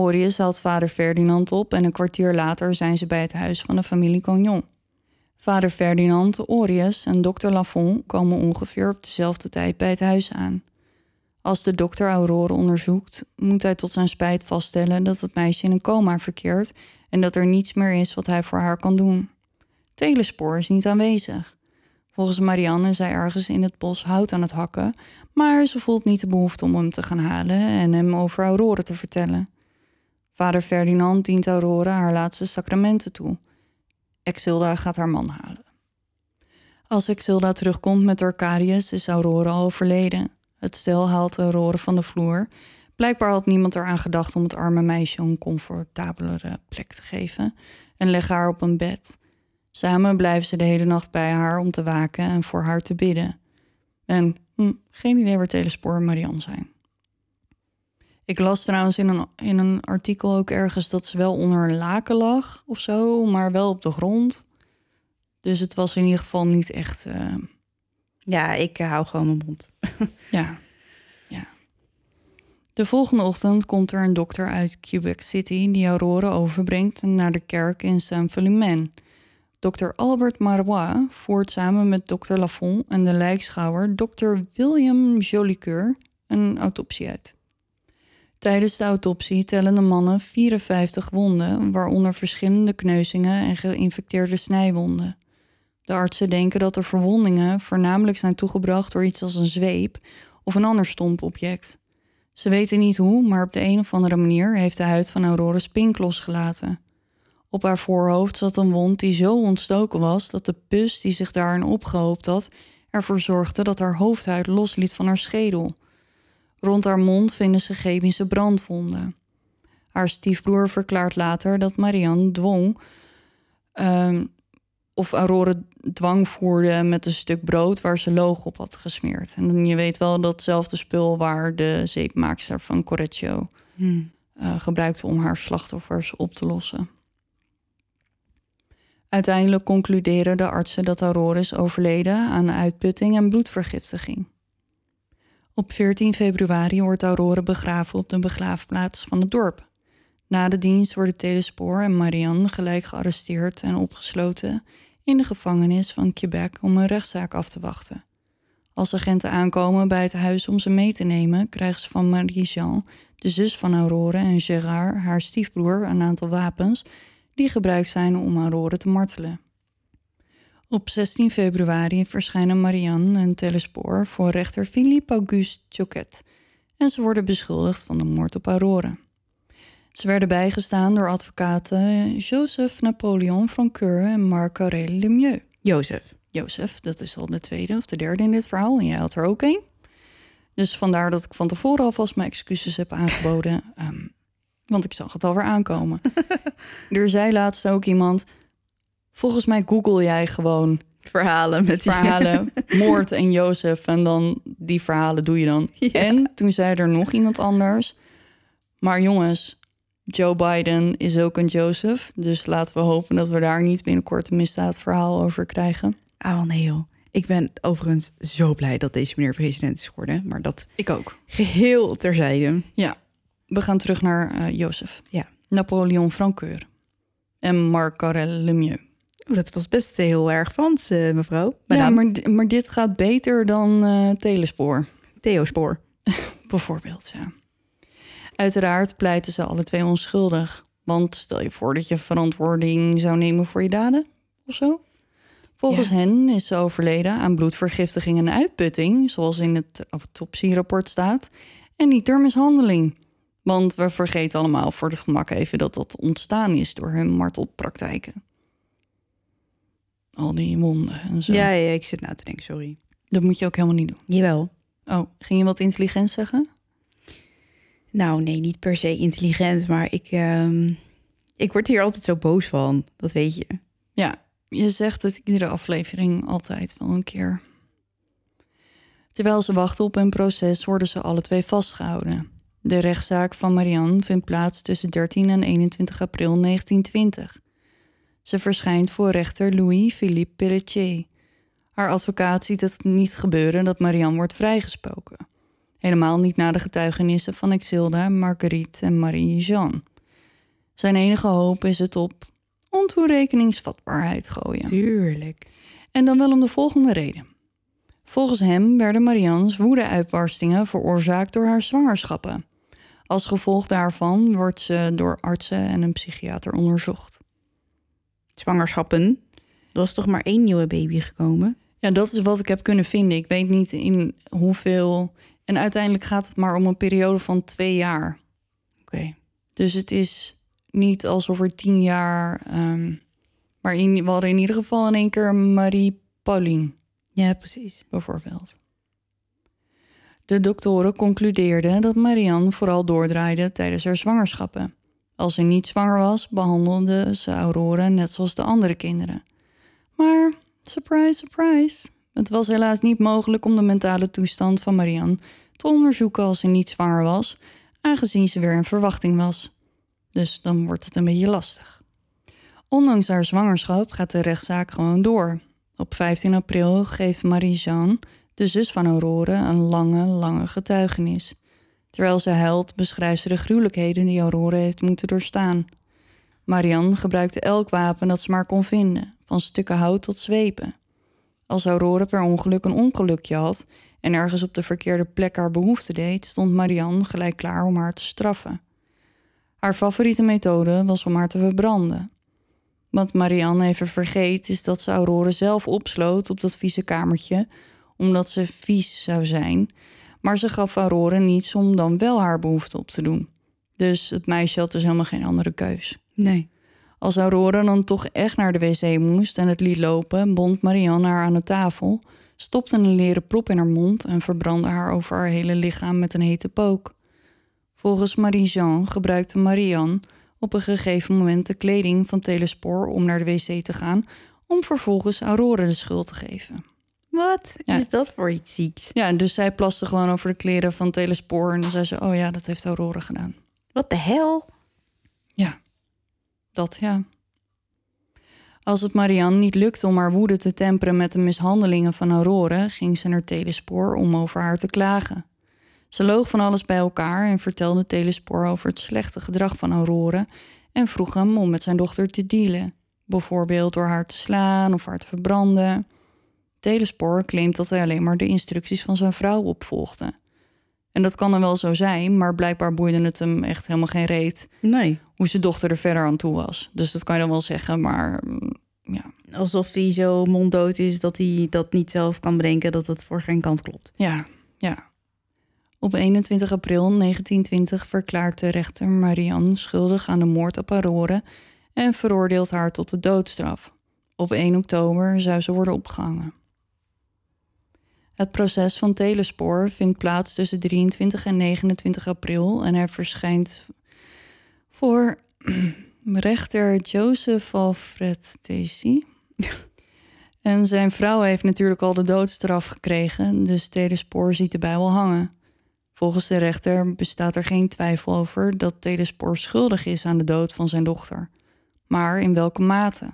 Orius haalt vader Ferdinand op en een kwartier later zijn ze bij het huis van de familie Cognon. Vader Ferdinand, Orius en dokter Lafont komen ongeveer op dezelfde tijd bij het huis aan. Als de dokter Aurore onderzoekt, moet hij tot zijn spijt vaststellen dat het meisje in een coma verkeert en dat er niets meer is wat hij voor haar kan doen. Telespoor is niet aanwezig. Volgens Marianne is hij ergens in het bos hout aan het hakken, maar ze voelt niet de behoefte om hem te gaan halen en hem over Aurore te vertellen. Vader Ferdinand dient Aurore haar laatste sacramenten toe. Exilda gaat haar man halen. Als Exilda terugkomt met Arcadius, is Aurore al overleden. Het stel haalt Aurore van de vloer. Blijkbaar had niemand eraan gedacht om het arme meisje een comfortabelere plek te geven en leggen haar op een bed. Samen blijven ze de hele nacht bij haar om te waken en voor haar te bidden. En hm, geen idee waar Telespoor en Marianne zijn. Ik las trouwens in een, in een artikel ook ergens dat ze wel onder een laken lag of zo, maar wel op de grond. Dus het was in ieder geval niet echt. Uh,
Ja, ik eh, hou gewoon mijn mond.
ja. ja. De volgende ochtend komt er een dokter uit Quebec City die Aurore overbrengt naar de kerk in Saint-Philimène. Dr. Albert Marois voert samen met dokter Lafont en de lijkschouwer Dr. William Jolicoeur een autopsie uit. Tijdens de autopsie tellen de mannen 54 wonden, waaronder verschillende kneuzingen en geïnfecteerde snijwonden. De artsen denken dat de verwondingen voornamelijk zijn toegebracht door iets als een zweep of een ander stomp object. Ze weten niet hoe, maar op de een of andere manier heeft de huid van Aurora spink losgelaten. Op haar voorhoofd zat een wond die zo ontstoken was dat de pus die zich daarin opgehoopt had ervoor zorgde dat haar hoofdhuid losliet van haar schedel. Rond haar mond vinden ze chemische brandwonden. Haar stiefbroer verklaart later dat Marianne dwong um, of Aurore dwang voerde met een stuk brood waar ze loog op had gesmeerd. En je weet wel datzelfde spul waar de zeepmaakster van Correggio hmm. uh, gebruikte om haar slachtoffers op te lossen. Uiteindelijk concluderen de artsen dat Aurore is overleden aan uitputting en bloedvergiftiging. Op 14 februari wordt Aurore begraven op de begraafplaats van het dorp. Na de dienst worden Telespoor en Marianne gelijk gearresteerd en opgesloten in de gevangenis van Quebec om een rechtszaak af te wachten. Als agenten aankomen bij het huis om ze mee te nemen, krijgen ze van Marie-Jean, de zus van Aurore, en Gérard, haar stiefbroer, een aantal wapens die gebruikt zijn om Aurore te martelen. Op 16 februari verschijnen Marianne en Telespoor voor rechter Philippe Auguste Choquet en ze worden beschuldigd van de moord op Aurore. Ze werden bijgestaan door advocaten Joseph Napoleon Francoeur en Marc-Aurèle Lemieux.
Jozef.
Jozef, dat is al de tweede of de derde in dit verhaal en jij had er ook één. Dus vandaar dat ik van tevoren alvast mijn excuses heb aangeboden. um, want ik zag het alweer aankomen. er zei laatst ook iemand... Volgens mij google jij gewoon...
Verhalen met
die... Verhalen, moord en Jozef. En dan die verhalen doe je dan. Ja. En toen zei er nog iemand anders... Maar jongens, Joe Biden is ook een Joseph. Dus laten we hopen dat we daar niet binnenkort een misdaadverhaal over krijgen.
Oh nee joh. Ik ben overigens zo blij dat deze meneer president is geworden. Maar dat
ik ook.
Geheel terzijde.
Ja, we gaan terug naar eh Jozef.
Ja.
Napoleon Francoeur. En Marc Carrel Lemieux.
Dat was best heel erg Frans, eh, mevrouw.
Ja, maar, maar dit gaat beter dan eh Telespoor.
Theo Spoor.
Bijvoorbeeld, ja. Uiteraard pleiten ze alle twee onschuldig. Want stel je voor dat je verantwoording zou nemen voor je daden of zo. Volgens
Ja.
hen is ze overleden aan bloedvergiftiging en uitputting, zoals in het autopsierapport staat, en niet door mishandeling. Want we vergeten allemaal voor het gemak even dat dat ontstaan is door hun martelpraktijken. Al die wonden en zo.
Ja, ja, ik zit na te denken, sorry.
Dat moet je ook helemaal niet doen.
Jawel.
Oh, ging je wat intelligent zeggen?
Nou, nee, niet per se intelligent, maar ik, ehm, ik word hier altijd zo boos van. Dat weet je.
Ja, je zegt het iedere aflevering altijd wel een keer. Terwijl ze wachten op een proces worden ze alle twee vastgehouden. De rechtszaak van Marianne vindt plaats tussen 13 en 21 april 1920. Ze verschijnt voor rechter Louis-Philippe Pelletier. Haar advocaat ziet het niet gebeuren dat Marianne wordt vrijgesproken. Helemaal niet na de getuigenissen van Exilda, Marguerite en Marie-Jeanne. Zijn enige hoop is het op ontoerekeningsvatbaarheid gooien.
Tuurlijk.
En dan wel om de volgende reden. Volgens hem werden Marianne's woedeuitbarstingen veroorzaakt door haar zwangerschappen. Als gevolg daarvan wordt ze door artsen en een psychiater onderzocht.
Zwangerschappen. Er was toch maar één nieuwe baby gekomen?
Ja, dat is wat ik heb kunnen vinden. Ik weet niet in hoeveel. En uiteindelijk gaat het maar om een periode van twee jaar.
Oké.
Dus het is niet alsof er tien jaar. ehm maar in, we hadden in ieder geval in één keer Marie Pauline.
Ja, precies.
bijvoorbeeld. De doktoren concludeerden dat Marianne vooral doordraaide tijdens haar zwangerschappen. Als ze niet zwanger was, behandelde ze Aurora net zoals de andere kinderen. Maar, surprise, surprise, het was helaas niet mogelijk om de mentale toestand van Marianne te onderzoeken als ze niet zwanger was, aangezien ze weer in verwachting was. Dus dan wordt het een beetje lastig. Ondanks haar zwangerschap gaat de rechtszaak gewoon door. Op 15 april geeft Marie-Jeanne, de zus van Aurore, een lange, lange getuigenis. Terwijl ze huilt, beschrijft ze de gruwelijkheden die Aurore heeft moeten doorstaan. Marianne gebruikte elk wapen dat ze maar kon vinden, van stukken hout tot zwepen. Als Aurore per ongeluk een ongelukje had en ergens op de verkeerde plek haar behoefte deed, stond Marianne gelijk klaar om haar te straffen. Haar favoriete methode was om haar te verbranden. Wat Marianne even vergeet is dat ze Aurore zelf opsloot op dat vieze kamertje, omdat ze vies zou zijn. Maar ze gaf Aurore niets om dan wel haar behoefte op te doen. Dus het meisje had dus helemaal geen andere keus.
Nee.
Als Aurora dan toch echt naar de wc moest en het liet lopen, bond Marianne haar aan de tafel, stopte een leren prop in haar mond en verbrandde haar over haar hele lichaam met een hete pook. Volgens Marie-Jean gebruikte Marianne op een gegeven moment de kleding van Telespoor om naar de wc te gaan, om vervolgens Aurora de schuld te geven.
Wat
Ja.
is dat voor iets zieks?
Ja, dus zij plaste gewoon over de kleren van Telespoor en dan zei ze, oh ja, dat heeft Aurora gedaan.
Wat de hel?
Ja, dat ja. Als het Marianne niet lukte om haar woede te temperen met de mishandelingen van Aurore, ging ze naar Telespoor om over haar te klagen. Ze loog van alles bij elkaar en vertelde Telespoor over het slechte gedrag van Aurore en vroeg hem om met zijn dochter te dealen, bijvoorbeeld door haar te slaan of haar te verbranden. Telespoor claimt dat hij alleen maar de instructies van zijn vrouw opvolgde. En dat kan dan wel zo zijn, maar blijkbaar boeide het hem echt helemaal geen reet
Nee.
hoe zijn dochter er verder aan toe was. Dus dat kan je dan wel zeggen, maar mm, ja.
Alsof hij zo monddood is dat hij dat niet zelf kan bedenken dat het voor geen kant klopt.
Ja, ja. Op 21 april 1920 verklaart de rechter Marianne schuldig aan de moord op Aurore en veroordeelt haar tot de doodstraf. Op 1 oktober zou ze worden opgehangen. Het proces van Telespoor vindt plaats tussen 23 en 29 april en hij verschijnt voor rechter Joseph Alfred Tesi. En zijn vrouw heeft natuurlijk al de doodstraf gekregen, dus Telespoor ziet de Bijbel hangen. Volgens de rechter bestaat er geen twijfel over dat Telespoor schuldig is aan de dood van zijn dochter. Maar in welke mate?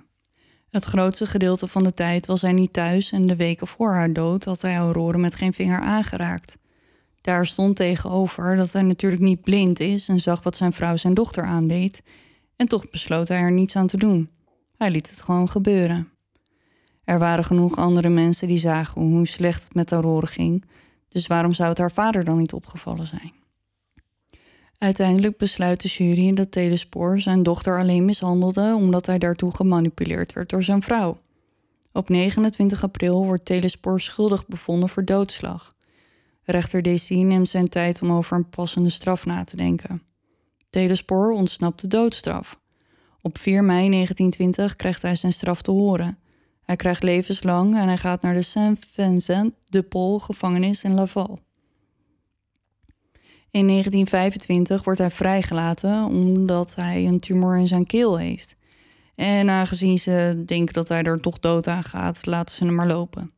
Het grootste gedeelte van de tijd was hij niet thuis en de weken voor haar dood had hij Aurore met geen vinger aangeraakt. Daar stond tegenover dat hij natuurlijk niet blind is en zag wat zijn vrouw zijn dochter aandeed. En toch besloot hij er niets aan te doen. Hij liet het gewoon gebeuren. Er waren genoeg andere mensen die zagen hoe slecht het met Aurore ging, dus waarom zou het haar vader dan niet opgevallen zijn? Uiteindelijk besluit de jury dat Telespoor zijn dochter alleen mishandelde omdat hij daartoe gemanipuleerd werd door zijn vrouw. Op 29 april wordt Telespoor schuldig bevonden voor doodslag. Rechter Desi neemt zijn tijd om over een passende straf na te denken. Telespoor ontsnapt de doodstraf. Op 4 mei 1920 krijgt hij zijn straf te horen. Hij krijgt levenslang en hij gaat naar de Saint-Vincent de Paul gevangenis in Laval. In 1925 wordt hij vrijgelaten omdat hij een tumor in zijn keel heeft. En aangezien ze denken dat hij er toch dood aan gaat, laten ze hem maar lopen.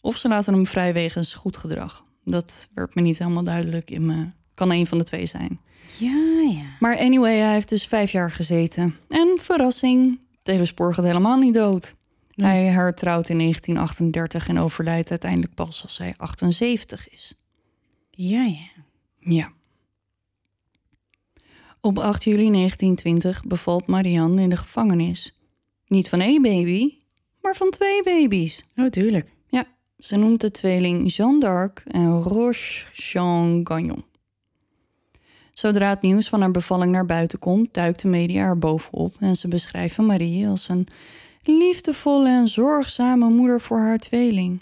Of ze laten hem vrij wegens goed gedrag. Dat werd me niet helemaal duidelijk in me. Kan een van de twee zijn.
Ja, ja.
Maar anyway, hij heeft dus vijf jaar gezeten. En verrassing, Telespoor gaat helemaal niet dood.
Nee.
Hij hertrouwt in 1938 en overlijdt uiteindelijk pas als hij 78 is.
Ja, ja.
Ja. Op 8 juli 1920 bevalt Marianne in de gevangenis. Niet van één baby, maar van twee baby's.
Oh, tuurlijk.
Ja, ze noemt de tweeling Jeanne d'Arc en Roche Jean Gagnon. Zodra het nieuws van haar bevalling naar buiten komt, duikt de media er bovenop en ze beschrijven Marie als een liefdevolle en zorgzame moeder voor haar tweeling.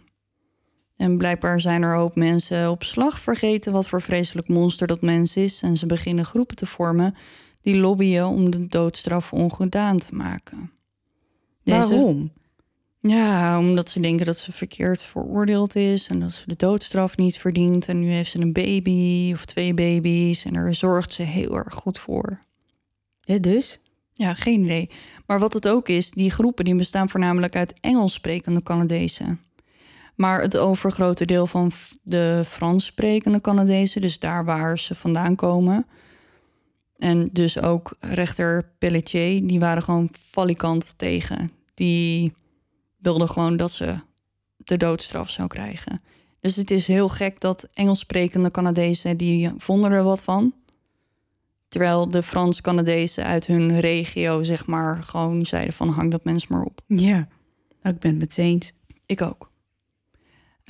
En blijkbaar zijn er hoop mensen op slag vergeten wat voor vreselijk monster dat mens is en ze beginnen groepen te vormen die lobbyen om de doodstraf ongedaan te maken. Deze-
Waarom?
ja, omdat ze denken dat ze verkeerd veroordeeld is en dat ze de doodstraf niet verdient. En nu heeft ze een baby of twee baby's en daar zorgt ze heel erg goed voor.
Ja, dus?
Ja, geen idee. Maar wat het ook is, die groepen die bestaan voornamelijk uit Engels sprekende Canadezen. Maar het overgrote deel van de Frans sprekende Canadezen, dus daar waar ze vandaan komen. En dus ook rechter Pelletier, die waren gewoon valikant tegen. Die wilden gewoon dat ze de doodstraf zou krijgen. Dus het is heel gek dat Engels sprekende Canadezen, die vonden er wat van. Terwijl de Frans-Canadezen uit hun regio, zeg maar, gewoon zeiden van hang dat mens maar op.
Ja. Nou, ik ben het met ze eens.
Ik ook.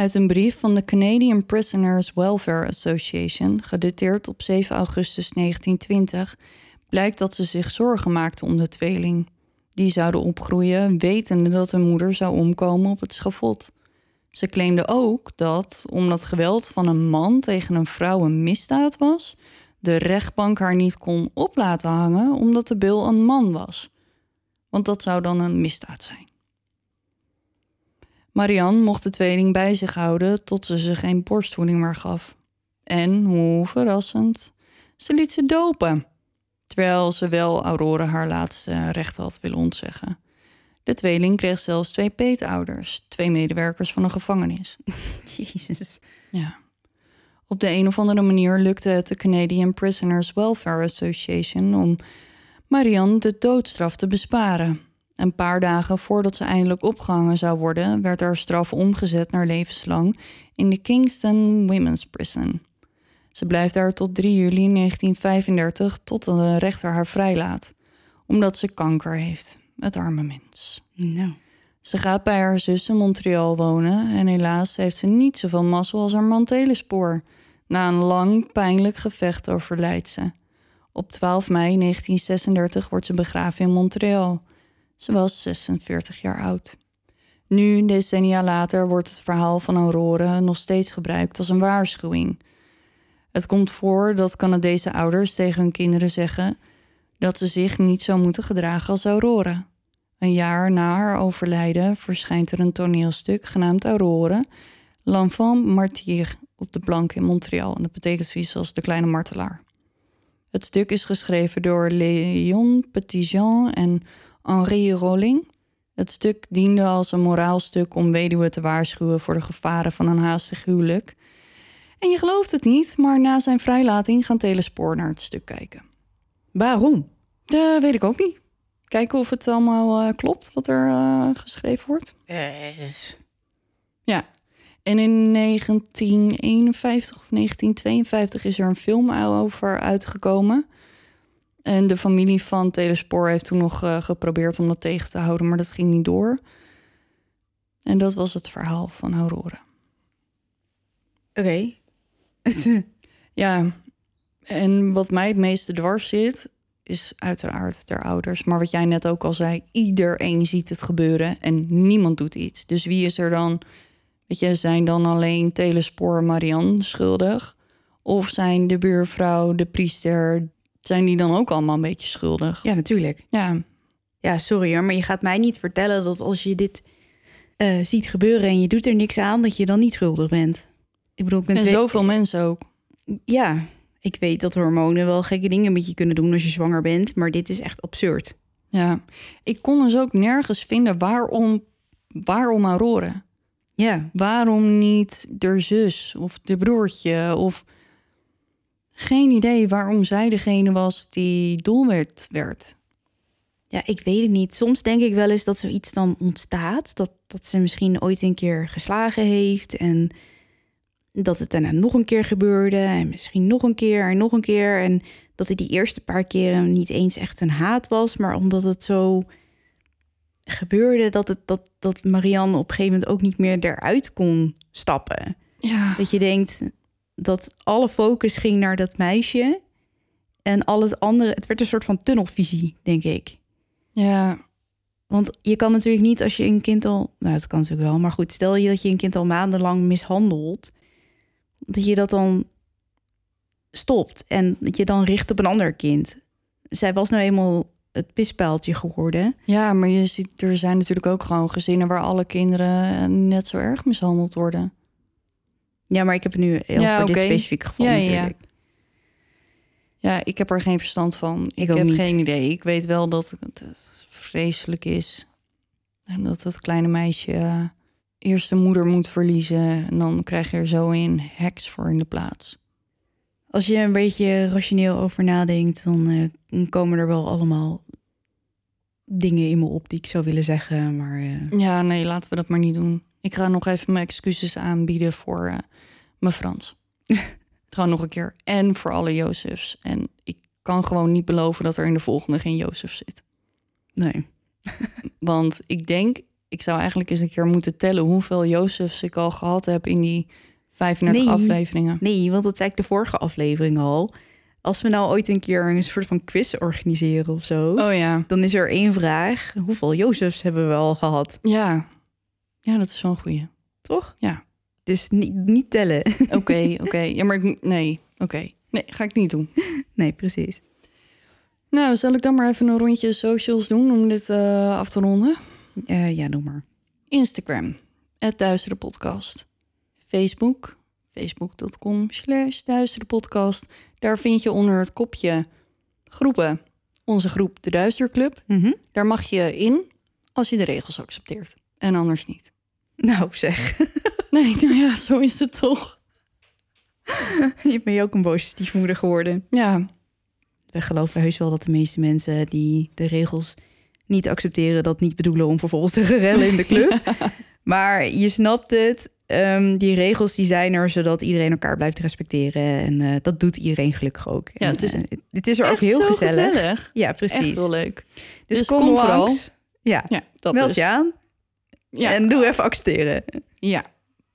Uit een brief van de Canadian Prisoners Welfare Association, gedateerd op 7 augustus 1920, blijkt dat ze zich zorgen maakten om de tweeling. Die zouden opgroeien wetende dat hun moeder zou omkomen op het schavot. Ze claimde ook dat, omdat geweld van een man tegen een vrouw een misdaad was, de rechtbank haar niet kon op laten hangen omdat de bil een man was. Want dat zou dan een misdaad zijn. Marianne mocht de tweeling bij zich houden tot ze ze geen borstvoeding meer gaf. En, hoe verrassend, ze liet ze dopen. Terwijl ze wel Aurore haar laatste recht had willen ontzeggen. De tweeling kreeg zelfs twee peetouders, twee medewerkers van een gevangenis.
Jezus.
Ja. Op de een of andere manier lukte het de Canadian Prisoners Welfare Association om Marianne de doodstraf te besparen. Een paar dagen voordat ze eindelijk opgehangen zou worden, werd haar straf omgezet naar levenslang in de Kingston Women's Prison. Ze blijft daar tot 3 juli 1935 tot de rechter haar vrijlaat, omdat ze kanker heeft. Het arme mens.
Nou.
Ze gaat bij haar zus in Montreal wonen en helaas heeft ze niet zoveel mazzel als haar man Telespoor. Na een lang, pijnlijk gevecht overlijdt ze. Op 12 mei 1936 wordt ze begraven in Montreal. Ze was 46 jaar oud. Nu, decennia later, wordt het verhaal van Aurore nog steeds gebruikt als een waarschuwing. Het komt voor dat Canadese ouders tegen hun kinderen zeggen dat ze zich niet zo moeten gedragen als Aurore. Een jaar na haar overlijden verschijnt er een toneelstuk genaamd Aurore, L'Enfant Martyr, op de plank in Montreal. En dat betekent zoiets als de kleine martelaar. Het stuk is geschreven door Léon Petitjean en Henri Rolling. Het stuk diende als een moraalstuk om weduwen te waarschuwen voor de gevaren van een haastig huwelijk. En je gelooft het niet, maar na zijn vrijlating gaan Telespoor naar het stuk kijken.
Waarom?
Dat weet ik ook niet. Kijken of het allemaal eh, klopt wat er eh, geschreven wordt.
Eh, dus-
Ja. En in 1951 of 1952 is er een film over uitgekomen. En de familie van Telespoor heeft toen nog eh, geprobeerd om dat tegen te houden, maar dat ging niet door. En dat was het verhaal van Aurora.
Oké.
Ja, en wat mij het meeste dwars zit, is uiteraard ter ouders. Maar wat jij net ook al zei, iedereen ziet het gebeuren en niemand doet iets. Dus wie is er dan, weet je, zijn dan alleen Telespoor Marianne schuldig? Of zijn de buurvrouw, de priester, zijn die dan ook allemaal een beetje schuldig?
ja, natuurlijk.
Ja,
Ja, sorry hoor, maar je gaat mij niet vertellen dat als je dit eh, ziet gebeuren en je doet er niks aan, dat je dan niet schuldig bent. Ik bedoel, ik ben
en
twee-
zoveel mensen ook.
Ja, ik weet dat hormonen wel gekke dingen met je kunnen doen als je zwanger bent, maar dit is echt absurd.
Ja, ik kon dus ook nergens vinden waarom, waarom Aurora.
Ja,
Waarom niet de zus of de broertje of geen idee waarom zij degene was die doelwit werd.
ja, ik weet het niet. Soms denk ik wel eens dat zoiets dan ontstaat, dat, dat ze misschien ooit een keer geslagen heeft en dat het daarna nog een keer gebeurde en misschien nog een keer en nog een keer en dat het die eerste paar keren niet eens echt een haat was, maar omdat het zo gebeurde dat, het, dat, dat Marianne op een gegeven moment ook niet meer eruit kon stappen.
Ja,
Dat je denkt dat alle focus ging naar dat meisje. En al het andere, het werd een soort van tunnelvisie, denk ik.
ja,
Want je kan natuurlijk niet als je een kind al. Nou, dat kan natuurlijk wel. Maar goed, stel je dat je een kind al maandenlang mishandelt. Dat je dat dan stopt. En dat je dan richt op een ander kind. Zij was nou eenmaal het pispaaltje geworden.
ja, maar je ziet, er zijn natuurlijk ook gewoon gezinnen waar alle kinderen net zo erg mishandeld worden.
Ja, maar ik heb het nu heel
Ja,
voor dit specifieke geval
Ja, ja, ja.
natuurlijk.
Ja, ik heb er geen verstand van. Ik,
ook
heb
niet.
geen idee. Ik weet wel dat het vreselijk is. En dat het kleine meisje eh, eerst de moeder moet verliezen. En dan krijg je er zo een heks voor in de plaats.
Als je een beetje rationeel over nadenkt, dan eh, komen er wel allemaal dingen in me op die ik zou willen zeggen. Maar eh,
Ja, nee, laten we dat maar niet doen. Ik ga nog even mijn excuses aanbieden voor mijn Frans. gewoon nog een keer. En voor alle Jozefs. En ik kan gewoon niet beloven dat er in de volgende geen Jozef zit.
nee.
Want ik denk, ik zou eigenlijk eens een keer moeten tellen hoeveel Jozefs ik al gehad heb in die 35
Nee.
afleveringen.
Nee, want dat zei ik de vorige aflevering al. Als we nou ooit een keer een soort van quiz organiseren of zo,
Oh ja.
dan is er één vraag. Hoeveel Jozefs hebben we al gehad?
Ja. Ja, dat is wel een goeie.
Toch?
Ja.
Dus niet, niet tellen.
Oké, oké. Ja, maar ik, nee, oké. Nee, ga ik niet doen.
nee, precies.
Nou, zal ik dan maar even een rondje socials doen om dit eh, af te ronden?
Eh, ja, doe maar.
Instagram, het Duistere Podcast. Facebook, facebook.com slash Duistere Podcast. Daar vind je onder het kopje groepen onze groep De Duisterclub.
Mhm.
Daar mag je in als je de regels accepteert. En anders niet.
Nou zeg,
Nee, nou ja, zo is het toch.
je bent ook een boze stiefmoeder geworden.
Ja,
We geloven heus wel dat de meeste mensen die de regels niet accepteren, dat niet bedoelen om vervolgens te gerellen in de club. maar je snapt het. ehm, die regels die zijn er zodat iedereen elkaar blijft respecteren. En eh, dat doet iedereen gelukkig ook.
Ja,
En,
het is
het is er ook
echt
heel gezellig. Ja,
Echt
precies.
wel leuk.
Dus,
Dus
kom,
kom vooral.
Ja,
Ja, dat
meld
dus.
je aan
Ja,
en doe even accepteren.
ja,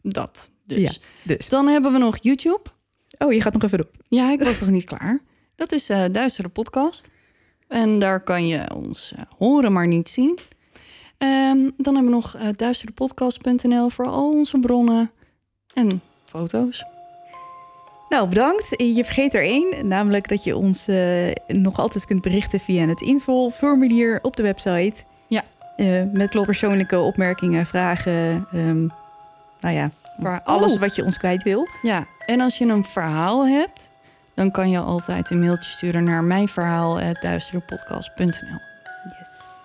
dat dus.
Ja. Dus.
Dan hebben we nog YouTube.
Oh, je gaat nog even door.
Ja, ik was nog niet klaar. Dat is eh Duistere Podcast. En daar kan je ons eh, horen, maar niet zien. Ehm, dan hebben we nog eh duisterepodcast.nl voor al onze bronnen en foto's.
Nou, bedankt. Je vergeet er één, namelijk dat je ons nog altijd kunt berichten via het infoformulier op de website.
Ja.
Eh, met persoonlijke opmerkingen, vragen, ehm, nou ja, alles
Oh,
wat je ons kwijt wil.
Ja, en als je een verhaal hebt, dan kan je altijd een mailtje sturen naar mijnverhaal.duisterepodcast.nl.
Yes.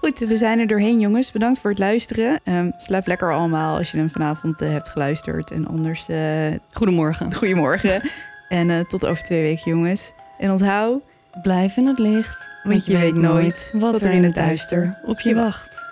Goed, we zijn er doorheen, jongens. Bedankt voor het luisteren. Ehm slaap lekker allemaal als je hem vanavond eh, hebt geluisterd. En anders, eh
Goedemorgen.
goedemorgen. en eh, tot over twee weken, jongens. En onthoud,
Blijf in het licht,
Want je weet nooit wat er in het duister
op je wacht.